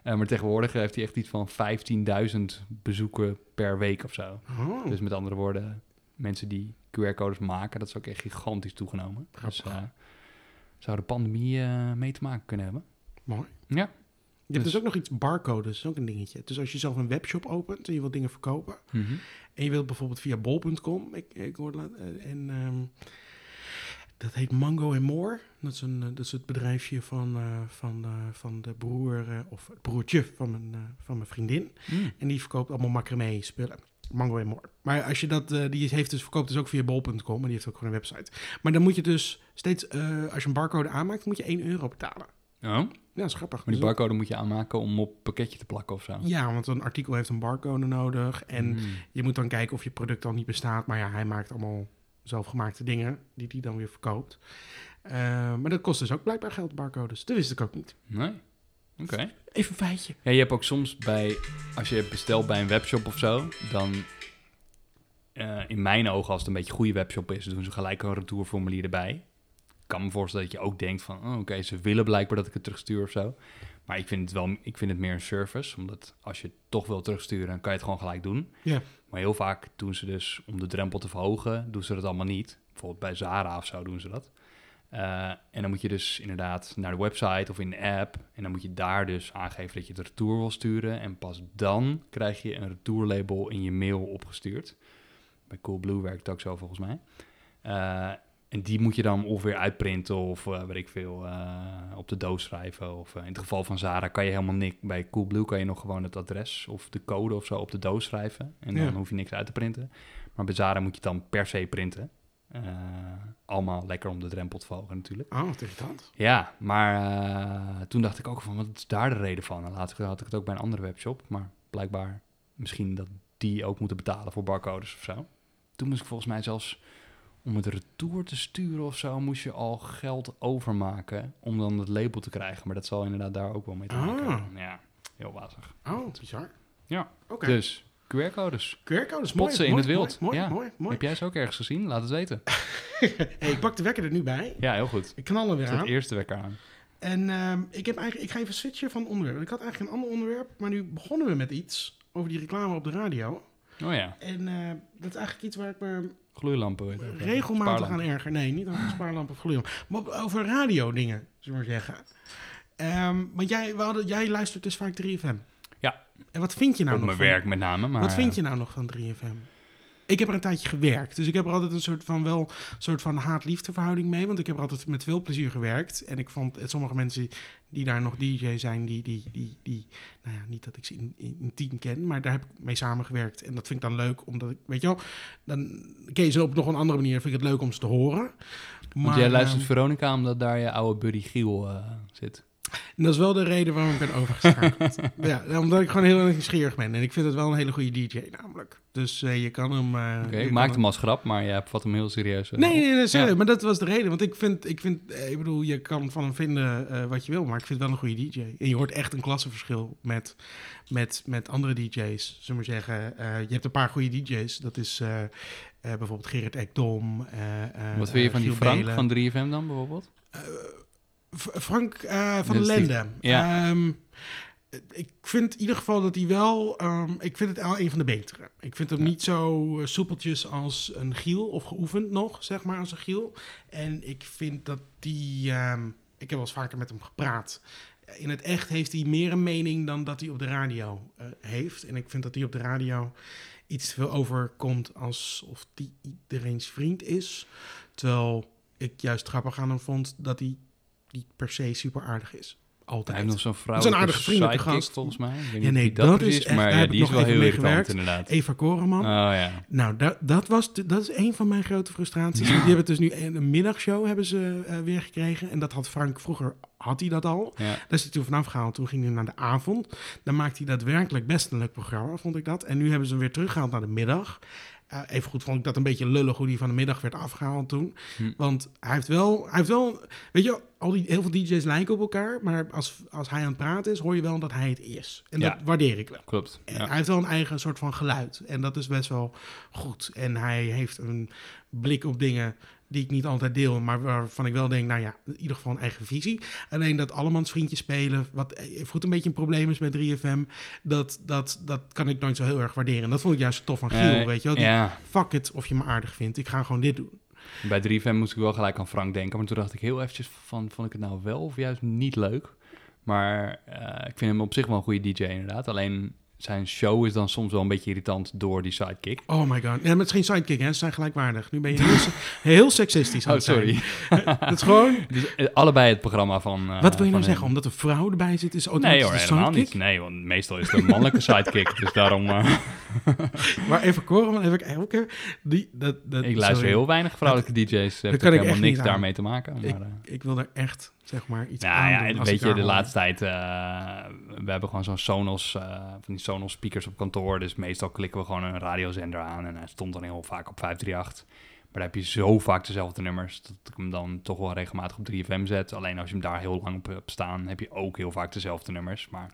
Eh, maar tegenwoordig heeft hij echt iets van 15.000 bezoeken per week of zo. Oh, Dus met andere woorden, mensen die QR-codes maken, dat is ook echt gigantisch toegenomen. Dus eh, zou de pandemie eh, mee te maken kunnen hebben. mooi. Ja. Je hebt Dus- dus ook nog iets barcodes, dat is ook een dingetje. Dus als je zelf een webshop opent en je wilt dingen verkopen... en je wilt bijvoorbeeld via bol.com... Ik, ik hoorde laat- eh, en ehm, dat heet Mango More. Dat is, een, eh, dat is het bedrijfje van, eh, van, van de broer... of het broertje van mijn, van mijn vriendin. Mm. En die verkoopt allemaal macramé spullen. Mango en More. Maar als je dat, die heeft dus, verkoopt dus ook via bol.com. Maar die heeft ook gewoon een website. Maar dan moet je dus steeds, als je een barcode aanmaakt, moet je 1 euro betalen. Oh, Ja, dat is grappig. maar die Dus- barcode moet je aanmaken om op pakketje te plakken of zo. Ja, want een artikel heeft een barcode nodig. En Mm. je moet dan kijken of je product al niet bestaat. Maar ja, hij maakt allemaal zelfgemaakte dingen die hij dan weer verkoopt. Eh, maar dat kost dus ook blijkbaar geld, barcodes. Dat wist ik ook niet. Nee? Oké. Even een feitje. Ja, je hebt ook soms bij, als je bestelt bij een webshop of zo, dan eh, in mijn ogen, als het een beetje een goede webshop is, doen ze gelijk een retourformulier erbij. Kan me voorstellen dat je ook denkt van, oh, oké, ze willen blijkbaar dat ik het terugstuur of zo. Maar ik vind het wel, ik vind het meer een service, omdat als je het toch wil terugsturen, dan kan je het gewoon gelijk doen. Ja. Maar heel vaak doen ze dus, om de drempel te verhogen, doen ze dat allemaal niet. Bijvoorbeeld bij Zara of zo doen ze dat. Eh, en dan moet je dus inderdaad naar de website of in de app. En dan moet je daar dus aangeven dat je het retour wil sturen. En pas dan krijg je een retourlabel in je mail opgestuurd. Bij Coolblue werkt het ook zo volgens mij. Eh, en die moet je dan of weer uitprinten of eh, weet ik veel, eh, op de doos schrijven. Of eh, in het geval van Zara kan je helemaal niks. Bij Coolblue kan je nog gewoon het adres of de code of zo op de doos schrijven. En dan Ja. hoef je niks uit te printen. Maar bij Zara moet je het dan per se printen. Allemaal lekker om de drempel te volgen natuurlijk. Oh, wat irritant. Ja, maar toen dacht ik ook van, wat is daar de reden van? En later had ik het ook bij een andere webshop, maar blijkbaar misschien dat die ook moeten betalen voor barcodes of zo. Toen moest ik volgens mij zelfs om het retour te sturen of zo, moest je al geld overmaken om dan het label te krijgen. Maar dat zal inderdaad daar ook wel mee te maken Ah. hebben. Ja, heel wazig. Oh, bizar. Ja, Oké. dus QR-codes. QR-codes, mooi. In mooi, het wild. Mooi, Ja. mooi, mooi. Heb jij ze ook ergens gezien? Laat het weten. Hey, ik pak de wekker er nu bij. Ja, heel goed. Ik knal er weer aan. de eerste wekker aan. En ehm, ik, heb eigenlijk, ik ga even switchen van onderwerp. Ik had eigenlijk een ander onderwerp, maar nu begonnen we met iets over die reclame op de radio. Oh ja, En eh, dat is eigenlijk iets waar ik me gloeilampen. weet je regelmatig Spaarlampen. aan erger. Nee, niet over spaarlamp of gloeilamp. Maar over radio dingen, zullen we maar zeggen. Ehm, want jij, we hadden, jij luistert dus vaak 3FM. Ja. En wat vind je nou Op nog mijn van, werk met name. Maar, Wat vind je nou nog van 3FM? Ik heb er een tijdje gewerkt. Dus ik heb er altijd een soort van wel soort van haat-liefde verhouding mee. Want ik heb er altijd met veel plezier gewerkt. En ik vond eh, sommige mensen die daar nog DJ zijn, die, die, die, die nou ja, niet dat ik ze in, in, intiem ken, maar daar heb ik mee samengewerkt. En dat vind ik dan leuk, omdat ik, weet je wel, dan ken je ze op nog een andere manier. Vind ik het leuk om ze te horen. Want Maar, jij luistert ehm, Veronica omdat daar je oude buddy Giel eh, zit. En dat is wel de reden waarom ik ben overgeschakeld. ja, omdat ik gewoon heel erg nieuwsgierig ben. En ik vind het wel een hele goede DJ namelijk. Dus eh, je kan hem... eh, Oké, je ik maakte hem als grap, maar jij vat hem heel serieus. eh, Nee, nee, nee, serieus. Ja. Maar dat was de reden. Want ik vind, ik vind, ik bedoel, je kan van hem vinden wat je wil, maar ik vind het wel een goede DJ. En je hoort echt een klassenverschil met, met, met andere DJ's. Zullen we maar zeggen, je hebt een paar goede DJ's. Dat is bijvoorbeeld Gerrit Ekdom. Wat vind je van die Frank Belen. van 3FM dan bijvoorbeeld? Frank eh, van der die- Lende. ja. Ehm, ik vind in ieder geval dat hij wel... ehm, ik vind het wel een van de betere. Ik vind hem niet zo eh, soepeltjes als een Giel. Of geoefend nog, zeg maar, als een Giel. En ik vind dat die... ehm, ik heb wel eens vaker met hem gepraat. In het echt heeft hij meer een mening dan dat hij op de radio eh, heeft. En ik vind dat hij op de radio iets te veel overkomt alsof hij iedereen's vriend is. Terwijl ik juist grappig aan hem vond dat hij niet per se super aardig is. Hij Altijd. heeft nog zo'n Zo'n vrouwelijke aardige vriendelijke sidekick, gast. volgens mij. Ja, nee, dat is echt- maar daar ja, heb die ik is wel heel irritant inderdaad. Eva Koreman. Oh ja. Nou, dat, dat, was dat is een van mijn grote frustraties. Die hebben het dus nu een, een middagshow hebben ze eh, weer gekregen. En dat had Frank vroeger, had hij dat al. ja. Daar is hij toen vanaf gehaald. Toen ging hij naar de avond. Dan maakte hij daadwerkelijk best een leuk programma, vond ik dat. En nu hebben ze hem weer teruggehaald naar de middag. Eh, even goed vond ik dat een beetje lullig hoe die van de middag werd afgehaald toen. Hm. Want hij heeft wel, hij heeft wel, weet je, al die, heel veel DJ's lijken op elkaar. Maar als, als hij aan het praten is, hoor je wel dat hij het is. En Ja. dat waardeer ik wel. Klopt. En Ja. Hij heeft wel een eigen soort van geluid. En dat is best wel goed. En hij heeft een blik op dingen die ik niet altijd deel. Maar waarvan ik wel denk, nou ja, in ieder geval een eigen visie. Alleen dat allemans vriendjes spelen, wat even goed een beetje een probleem is bij 3FM. Dat, dat, dat kan ik nooit zo heel erg waarderen. En dat vond ik juist tof van Giel, Eh, weet je wel. Die, Ja, Fuck it of je me aardig vindt. Ik ga gewoon dit doen. bij 3FM moest ik wel gelijk aan Frank denken. Maar toen dacht ik heel eventjes van, vond ik het nou wel of juist niet leuk? Maar eh, ik vind hem op zich wel een goede DJ inderdaad. Alleen zijn show is dan soms wel een beetje irritant door die sidekick. Oh my god. Ja, maar het is geen sidekick, hè. Ze zijn gelijkwaardig. Nu ben je heel, heel seksistisch Oh, sorry. Het is gewoon... Dus eh, allebei het programma van... eh, Wat wil je nou zeggen? Omdat een vrouw erbij zit, is Nee automatisch hoor, de helemaal sidekick? niet. Nee, want meestal is het een mannelijke sidekick. Dus daarom... eh, Maar even Koreman, heb ik elke... Die, dat, dat, ik luister sorry. heel weinig vrouwelijke DJ's. Kan ook ik helemaal niks daarmee te maken. Maar, Ik, eh, ik wil er echt, zeg maar, iets Nou aan ja, doen weet je, de laatste tijd, eh, we hebben gewoon zo'n Sonos, eh, van die Sonos speakers op kantoor. Dus meestal klikken we gewoon een radiozender aan en hij stond dan heel vaak op 538. Maar dan heb je zo vaak dezelfde nummers, dat ik hem dan toch wel regelmatig op 3FM zet. Alleen als je hem daar heel lang op hebt staan, heb je ook heel vaak dezelfde nummers. Maar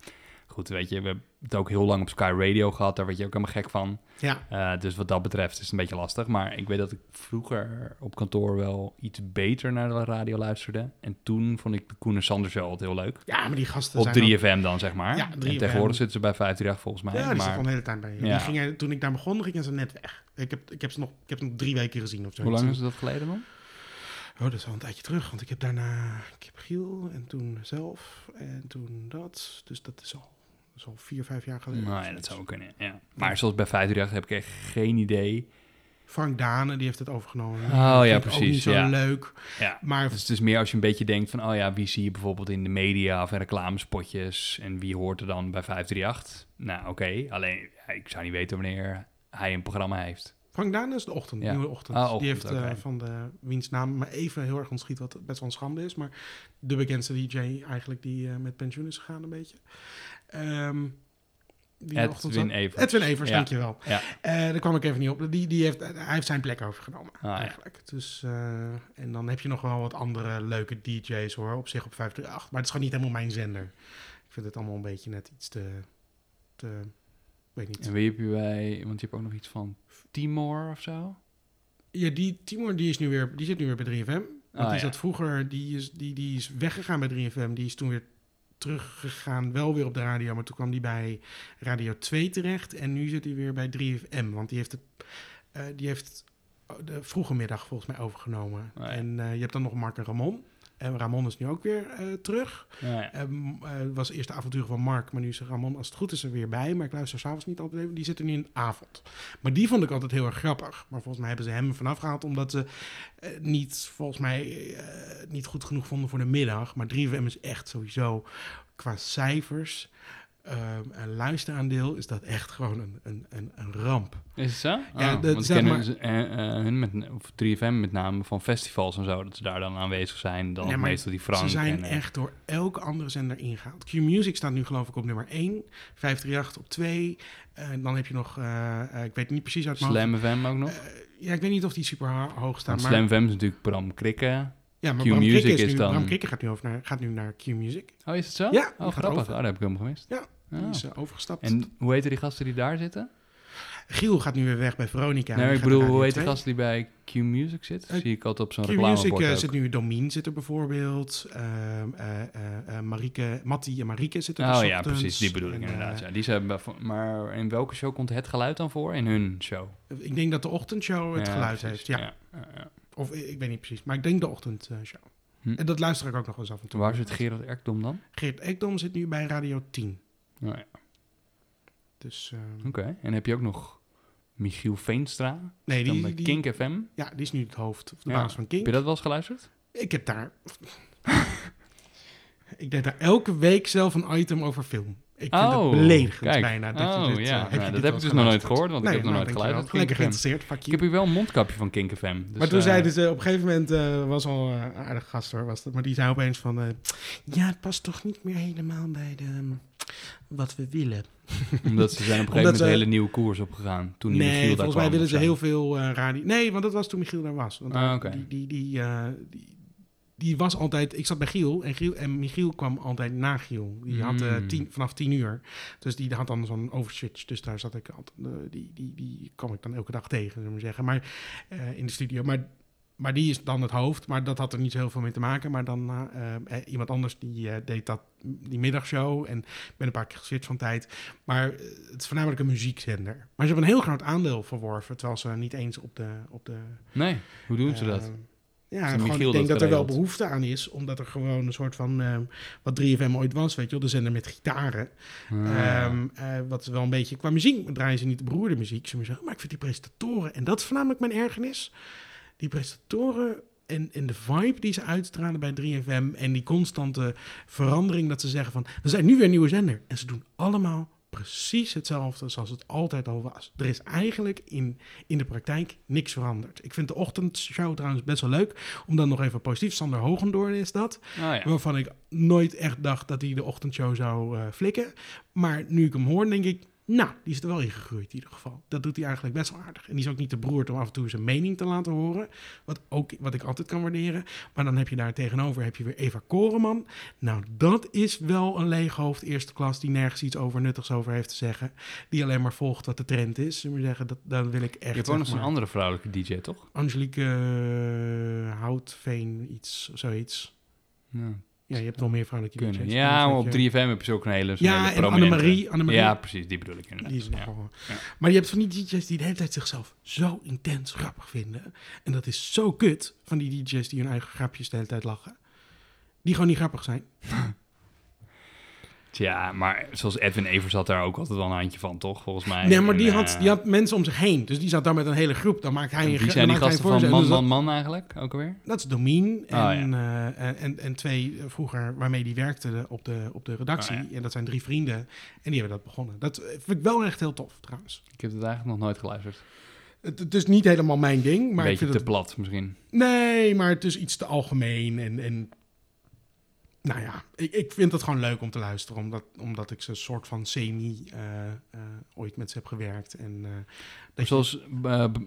goed, weet je, we hebben het ook heel lang op Sky Radio gehad, daar werd je ook helemaal gek van. Ja, Eh, dus wat dat betreft is het een beetje lastig. Maar ik weet dat ik vroeger op kantoor wel iets beter naar de radio luisterde. En toen vond ik de Koen en Sander Show altijd heel leuk. ja, maar die gasten Op zijn ook- 3FM dan, zeg maar. Ja, En 3FM. tegenwoordig zitten ze bij 538 volgens mij. Ja, die maar al de hele tijd bij. Ja. Die gingen, toen ik daar begon, gingen ze net weg. Ik heb, ik heb ze nog, ik heb ze nog drie weken gezien of zo. hoe lang is dat geleden dan? Oh, dat is al een tijdje terug. Want ik heb daarna... Ik heb Giel en toen zelf en toen dat. Dus dat is al, is al vier, vijf jaar geleden. Ja, dat zou ook kunnen, ja. Maar zoals bij 538 heb ik echt geen idee Frank Dane, die heeft het overgenomen. Oh, ja, ook precies, niet zo ja. leuk. Ja. Maar Dus het is meer als je een beetje denkt van, oh ja, wie zie je bijvoorbeeld in de media of in reclamespotjes en wie hoort er dan bij 538? Nou, oké, alleen ik zou niet weten wanneer hij een programma heeft. Frank Dane is de ochtend, Ja. nieuwe ochtend. Ah, die heeft eh, van de wiens naam maar even heel erg ontschiet, wat best wel een schande is. Maar de bekendste DJ eigenlijk die eh, met pensioen is gegaan een beetje. Ehm die Edwin. Evers. Edwin Evers, Ja. dankjewel. Ja. Eh, daar kwam ik even niet op. Die, die heeft, hij heeft zijn plek overgenomen, Ah, ja. eigenlijk. Dus, eh, en dan heb je nog wel wat andere leuke DJ's hoor, op zich op 538. Maar het is gewoon niet helemaal mijn zender. Ik vind het allemaal een beetje net iets te... te weet niet. En wie heb je bij, want je hebt ook nog iets van Timor of zo? Ja, die Timor die is nu weer, die zit nu weer bij 3FM. Want Ah, die ja. zat vroeger, die is, die, die is weggegaan bij 3FM. Die is toen weer teruggegaan, wel weer op de radio. Maar toen kwam die bij Radio 2 terecht. En nu zit hij weer bij 3FM. Want die heeft, het, eh, die heeft de vroege middag volgens mij overgenomen. Ja. En eh, je hebt dan nog Mark en Ramon. En Ramon is nu ook weer eh, terug. Nou ja. Ehm, eh, het was eerst de avontuur van Mark, maar nu is Ramon, als het goed is, er weer bij. Maar ik luister s'avonds niet altijd even. Die zit er nu in de avond. Maar die vond ik altijd heel erg grappig. Maar volgens mij hebben ze hem vanaf gehaald omdat ze eh, niet, volgens mij, niet goed genoeg vonden voor de middag. Maar 3FM is echt sowieso qua cijfers. Ehm, een luisteraandeel is dat echt gewoon een, een, een, een ramp. Is het zo? Ja, Oh, dat- want zeg kennen maar- ze, eh, eh, hun met, of 3FM met name van festivals en zo, dat ze daar dan aanwezig zijn. Dan Ja, meestal die Frank. Ze zijn en, eh, echt door elke andere zender ingehaald. Q-Music staat nu geloof ik op nummer 1. 538 op 2. En dan heb je nog, ik weet niet precies uit mijn. Slam FM ook nog. Ja, ik weet niet of die super hoog staan. Want Maar, Slam FM is natuurlijk Bram Krikke. Ja, maar Q Bram Music is nu, dan- Bram Krikke gaat nu, over naar, gaat nu naar Q-Music. Oh, is het zo? Ja, Oh, grappig. over. Oh, dat heb ik helemaal gemist. Ja, Oh. Die is eh, overgestapt. En hoe heten die gasten die daar zitten? Giel gaat nu weer weg bij Veronica. nee, ik bedoel, hoe heet die 2. gast die bij Q Music zit? Eh, Zie ik altijd op zo'n reclamebord eh, ook. zit nu, Domien zit er bijvoorbeeld. Eh, eh, eh, Marieke, Matti en Marieke zitten er Oh s ja, ochtends. precies. Die bedoel ik inderdaad. eh, Ja. Die zijn, maar in welke show komt het geluid dan voor? In hun show. Ik denk dat de ochtendshow het Ja, geluid precies. heeft. Ja, ja. Of eh, ik weet niet precies. Maar ik denk de ochtendshow. Hm. En dat luister ik ook nog wel eens af en toe. Waar zit Gerard Ekdom dan? Geert Ekdom zit nu bij Radio 10. Oh, ja. Dus, ehm, Oké. En heb je ook nog Michiel Veenstra? nee, die, bij die, Kink FM? ja, die is nu het hoofd, of de Ja. baas van King. Heb je dat wel eens geluisterd? Ik heb daar... ik deed daar elke week zelf een item over film. Ik vind Oh, het beledigend kijk. bijna. Dat Oh, je dit, ja. eh, Nou, je dat dit heb wel ik eens dus nog nooit gehoord, want ik heb nog nooit FM. geïnteresseerd, fuck Ik heb hier wel een mondkapje van Kink FM. Dus, maar toen eh, zeiden ze, op een gegeven moment eh, was al een aardige gast hoor, was dat, maar die zei opeens van, ja, het past toch niet meer helemaal bij de, ehm, wat we willen. Omdat ze zijn op een gegeven moment een hele nieuwe koers opgegaan. Toen nee, Michiel daar volgens mij willen ze heel veel radio. Nee, want dat was toen Michiel daar was. Want Ah, die, die, die, die, die was altijd. Ik zat bij Giel en, Giel en Michiel kwam altijd na Giel. Die had Mm. tien, vanaf tien uur. Dus die had dan zo'n overswitch. Dus daar zat ik altijd. eh, die, die, die kwam ik dan elke dag tegen, zullen we maar zeggen. Maar eh, in de studio. Maar, maar die is dan het hoofd. Maar dat had er niet zo heel veel mee te maken. Maar dan iemand anders die deed dat die middagshow. En ik ben een paar keer geswitcht van tijd. Maar het is voornamelijk een muziekzender. Maar ze hebben een heel groot aandeel verworven. Terwijl ze niet eens op de. Op de Nee, hoe doen ze dat? Ja, gewoon, ik denk dat dat er wel behoefte aan is. Omdat er gewoon een soort van. eh, wat 3FM ooit was, weet je wel. De zender met gitaren. Ah. Ehm, eh, wat wel een beetje. Qua muziek draaien ze niet de beroerde muziek. Ze zeggen, maar ik vind die presentatoren. En dat is voornamelijk mijn ergernis. Die presentatoren. En, en de vibe die ze uitstralen bij 3FM. En die constante verandering dat ze zeggen van. We zijn nu weer een nieuwe zender. En ze doen allemaal precies hetzelfde zoals het altijd al was. Er is eigenlijk in, in de praktijk niks veranderd. Ik vind de ochtendshow trouwens best wel leuk. Om dan nog even positief. Sander Hogendoorn is dat. Ja. Waarvan ik nooit echt dacht dat hij de ochtendshow zou eh, flikken. Maar nu ik hem hoor, denk ik, nou, die is er wel in gegroeid in ieder geval. Dat doet hij eigenlijk best wel aardig. En die is ook niet te beroerd om af en toe zijn mening te laten horen. Wat, ook, wat ik altijd kan waarderen. Maar dan heb je daar tegenover heb je weer Eva Koreman. Nou, dat is wel een leeghoofd eerste klas die nergens iets over nuttigs over heeft te zeggen. Die alleen maar volgt wat de trend is. Zullen we zeggen, dat, dan wil ik echt... Je hebt ook nog maar, andere vrouwelijke DJ, toch? Angelique eh, Houtveen, iets, zoiets. Ja, Ja, je hebt wel meer vrouwelijke kunnen. DJ's. Ja, maar op Dat je- 3FM heb je zo ook een hele, Ja, hele en Annemarie, Annemarie. Ja, precies, die bedoel ik inderdaad. Die is ja. Ja. Maar je hebt van die DJ's die de hele tijd zichzelf zo intens grappig vinden. En dat is zo kut van die DJ's die hun eigen grapjes de hele tijd lachen. Die gewoon niet grappig zijn. Tja, maar zoals Edwin Evers had daar ook altijd wel een handje van, toch? Volgens mij. Nee, maar die had, eh, die had mensen om zich heen. Dus die zat daar met een hele groep. Dan maakt hij een Wie zijn die gasten van. Man, dus Man, Man eigenlijk, ook alweer? dat, is Domien en, Oh, eh, en, en, en twee eh, vroeger waarmee die werkte op de, op de redactie. Oh, ja. En dat zijn drie vrienden. En die hebben dat begonnen. Dat vind ik wel echt heel tof, trouwens. Ik heb het eigenlijk nog nooit geluisterd. Het, het is niet helemaal mijn ding, maar een ik beetje vind te het... plat misschien. Nee, maar het is iets te algemeen. En, en nou ja, ik, ik vind het gewoon leuk om te luisteren. Omdat, omdat ik ze soort van semi eh, eh, ooit met ze heb gewerkt. En, eh, dat Zoals,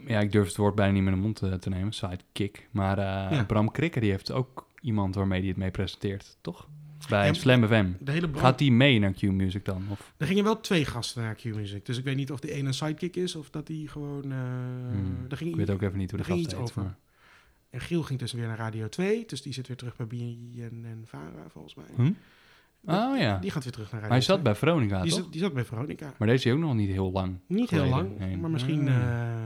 ja, ik durf het woord bijna niet meer in de mond te nemen, sidekick. Maar Ja. Bram Krikker, die heeft ook iemand waarmee hij het mee presenteert, toch? Bij Ja, Slam FM. de hele Gaat die mee naar Q-Music dan? Of? Er gingen wel twee gasten naar Q-Music. Dus ik weet niet of de ene een sidekick is of dat die gewoon... Hmm, ging, ik weet ook even niet hoe de gast heet. over. maar- En Giel ging dus weer naar Radio 2. Dus die zit weer terug bij BNI en, Vara, volgens mij. Hm? Oh ja. Die gaat weer terug naar Radio Maar hij zat 2. bij Veronica, die, toch? zat, die zat bij Veronica. Maar deze is ook nog niet heel lang. Niet heel lang, Nee. maar misschien... Ah. eh,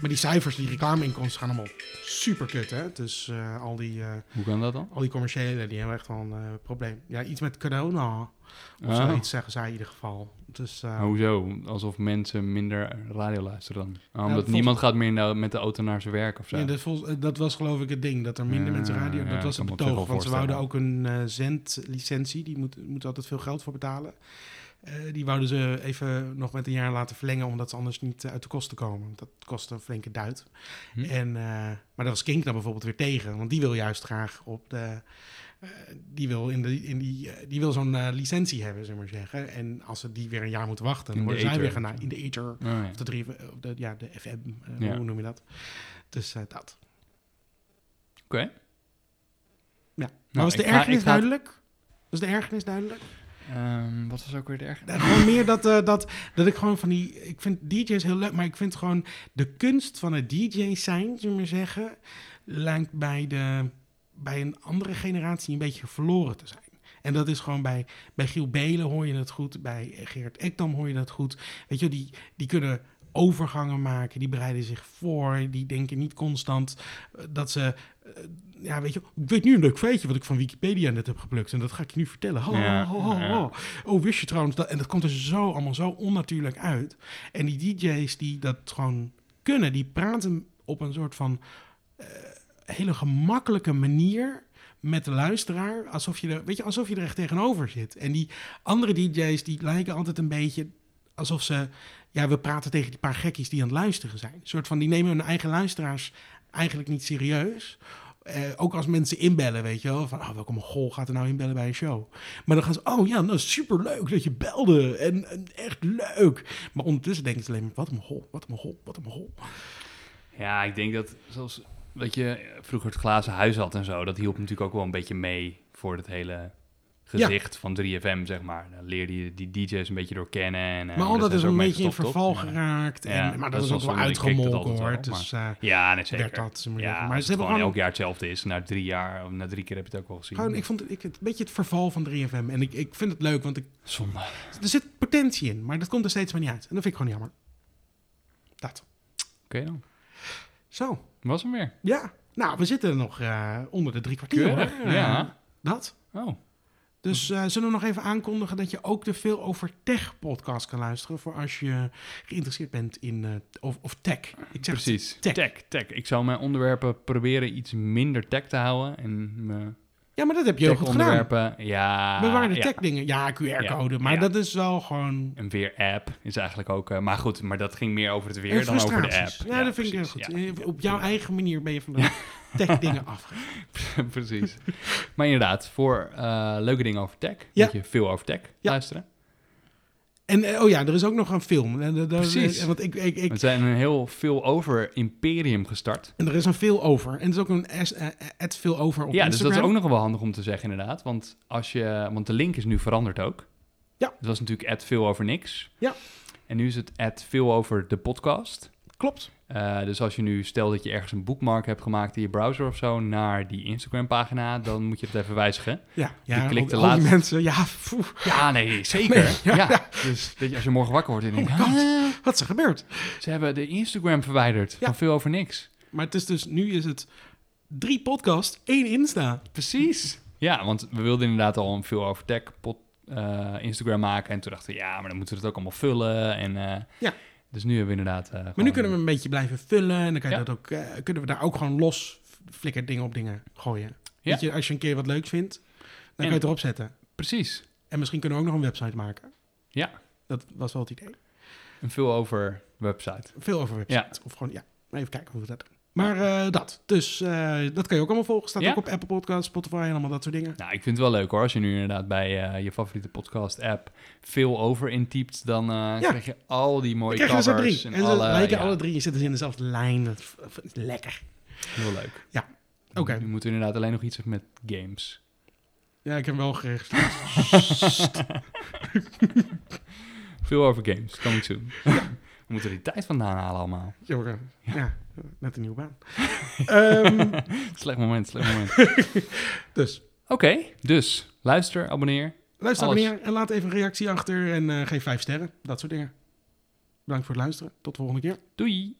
maar die cijfers, die reclameinkomsten gaan allemaal super kut, hè? Dus eh, al, die, eh, Hoe kan dat dan? al die commerciële, die hebben echt wel een probleem. Ja, iets met corona of Ah. zoiets zeggen zij in ieder geval. Dus, eh, hoezo? Alsof mensen minder radio luisteren dan? Ah, omdat niemand gaat meer nou met de auto naar zijn werk of zo. dat, vol- eh, dat was geloof ik het ding, dat er minder Ja, mensen radio... ja, dat was zich betoog, want ze wouden ook een eh, zendlicentie. Die moet, moet altijd veel geld voor betalen. Die wouden ze even nog met een jaar laten verlengen, omdat ze anders niet uit de kosten komen. Dat kostte een flinke duit. Hm? En, maar daar was Kink dan bijvoorbeeld weer tegen. Want die wil juist graag op de. Eh, die wil, in in die, eh, die wil zo'n eh, licentie hebben, zullen we maar zeggen. En als ze die weer een jaar moeten wachten, dan worden zij weer gaan in de ether. Oh, ja. Of de, drie, of de, ja, de FM, Ja. hoe noem je dat? Dus dat. Oké. Ja. Nou, maar was de ga- ergernis ga- duidelijk? Was de ergernis duidelijk? Ehm, wat was ook weer de erg? Nou, gewoon meer dat, dat, dat ik gewoon van die... Ik vind DJ's heel leuk, maar ik vind gewoon de kunst van het DJ zijn, zullen we maar zeggen, lijkt bij, de, bij een andere generatie een beetje verloren te zijn. En dat is gewoon bij, bij Giel Belen hoor je het goed, bij Gerard Ekdam hoor je dat goed. Weet je, die, die kunnen overgangen maken, die bereiden zich voor, die denken niet constant eh, dat ze... eh, ja, weet je, ik weet nu een leuk feitje wat ik van Wikipedia net heb geplukt. En dat ga ik je nu vertellen. Ho, Ja, ho, ho. Oh, wist je trouwens dat? En dat komt er zo allemaal zo onnatuurlijk uit. En die DJ's die dat gewoon kunnen, die praten op een soort van eh, hele gemakkelijke manier met de luisteraar, alsof je er, weet je, alsof je er echt tegenover zit. En die andere DJ's die lijken altijd een beetje alsof ze, ja, we praten tegen die paar gekkies die aan het luisteren zijn. Een soort van, die nemen hun eigen luisteraars eigenlijk niet serieus. Eh, ook als mensen inbellen, weet je wel, van oh, welke mogol gaat er nou inbellen bij een show? Maar dan gaan ze, oh ja, nou superleuk dat je belde en, echt leuk. Maar ondertussen denken ze alleen maar, wat een mogol, wat een mogol, wat een mogol. Ja, ik denk dat zoals dat je vroeger het glazen huis had en zo, dat hielp natuurlijk ook wel een beetje mee voor het hele gezicht van 3FM, zeg maar. Dan leerde je die DJ's een beetje door kennen. En, eh, maar al dat is een beetje in verval geraakt. En, Ja, maar dat dat, is ook wel uitgemolken hoor. wel, Dus, eh, Ja, nee, zeker. dat, we ja, maar Maar ze hebben gewoon elk jaar hetzelfde is. Na drie jaar, of na drie keer heb je het ook wel gezien. gewoon ik vond ik, het een beetje het verval van 3FM. En ik, ik vind het leuk, want ik, Zonde. er zit potentie in, maar dat komt er steeds maar niet uit. En dat vind ik gewoon jammer. Dat. Oké dan. Zo, Was hem weer. ja. Nou, we zitten nog eh, onder de drie kwartier hoor. ja. Dat. Oh, Dus eh, zullen we nog even aankondigen dat je ook de Veel Over Tech podcast kan luisteren. Voor als je geïnteresseerd bent in, eh, of, of tech. Ik zeg precies. tech. Tech. tech. Ik zou mijn onderwerpen proberen iets minder tech te houden. En Ja, maar dat heb je heel goed gedaan. ja... Bewaar de ja. tech dingen. Ja, QR-code. maar ja. dat is wel gewoon... Een weer-app is eigenlijk ook... eh, maar goed, maar dat ging meer over het weer dan over de app. Ja, dat vind ik heel goed. Eh, Op jouw eigen manier ben je van de tech dingen af. precies. maar inderdaad, voor eh, leuke dingen over tech, moet je veel over tech luisteren. En eh, oh ja, er is ook nog een film. En, eh, Precies. eh, want ik, ik, ik, We zijn een heel veel over Imperium gestart. en er is een veel over. En er is ook een ad veel over op ja, dus dat Instagram. is ook nog wel handig om te zeggen inderdaad. Want, als je, want de link is nu veranderd ook. Ja. Het was natuurlijk ad veel over niks. Ja. En nu is het ad veel over de podcast. Klopt. Eh, dus als je nu, stel dat je ergens een bookmark hebt gemaakt in je browser of zo, naar die Instagram-pagina, dan moet je het even wijzigen. Ja, ja klikte al, al die laatst- mensen. Ja, Ja, nee, zeker. Nee, ja, ja, ja. Dus weet je, als je morgen wakker wordt en denkt, Oh. "Ah, wat is er gebeurd? ze hebben de Instagram verwijderd Ja. van veel over niks. Maar het is dus, nu is het drie podcast, één Insta. Precies. Ja, want we wilden inderdaad al een veel over tech pod, eh, Instagram maken. En toen dachten we, ja, maar dan moeten we het ook allemaal vullen. En, eh, Ja. Dus nu hebben we inderdaad... eh, Maar nu kunnen we een beetje blijven vullen. En dan kan je Ja. dat ook, eh, kunnen we daar ook gewoon los flikker dingen op dingen gooien. Ja. Weet je, als je een keer wat leuks vindt, dan kan je En- het erop zetten. Precies. En misschien kunnen we ook nog een website maken. Ja. Dat was wel het idee. Een veel over website. Veel over website. Of gewoon, ja, even kijken hoe we dat doen. Maar eh, dat. Dus eh, dat kan je ook allemaal volgen. Staat Ja. ook op Apple Podcasts, Spotify en allemaal dat soort dingen. Nou, ik vind het wel leuk hoor. Als je nu inderdaad bij eh, je favoriete podcast app veel over intypt, dan krijg je al die mooie covers. ze drie. En En ze alle, lijken ja, alle drie. Je zitten in dezelfde lijn. Dat is- lekker. Heel leuk. Ja. Oké. Nu moeten we inderdaad alleen nog iets met games. Ja, ik heb wel geregistreerd. Veel over games. Coming soon. We moeten die tijd vandaan halen allemaal. Jongen, ja, net een nieuwe baan. Ehm, Slecht moment, slecht moment. dus, Oké, dus luister, abonneer. luister, Alles. abonneer en laat even een reactie achter en eh, geef vijf sterren. Dat soort dingen. Bedankt voor het luisteren. Tot de volgende keer. Doei!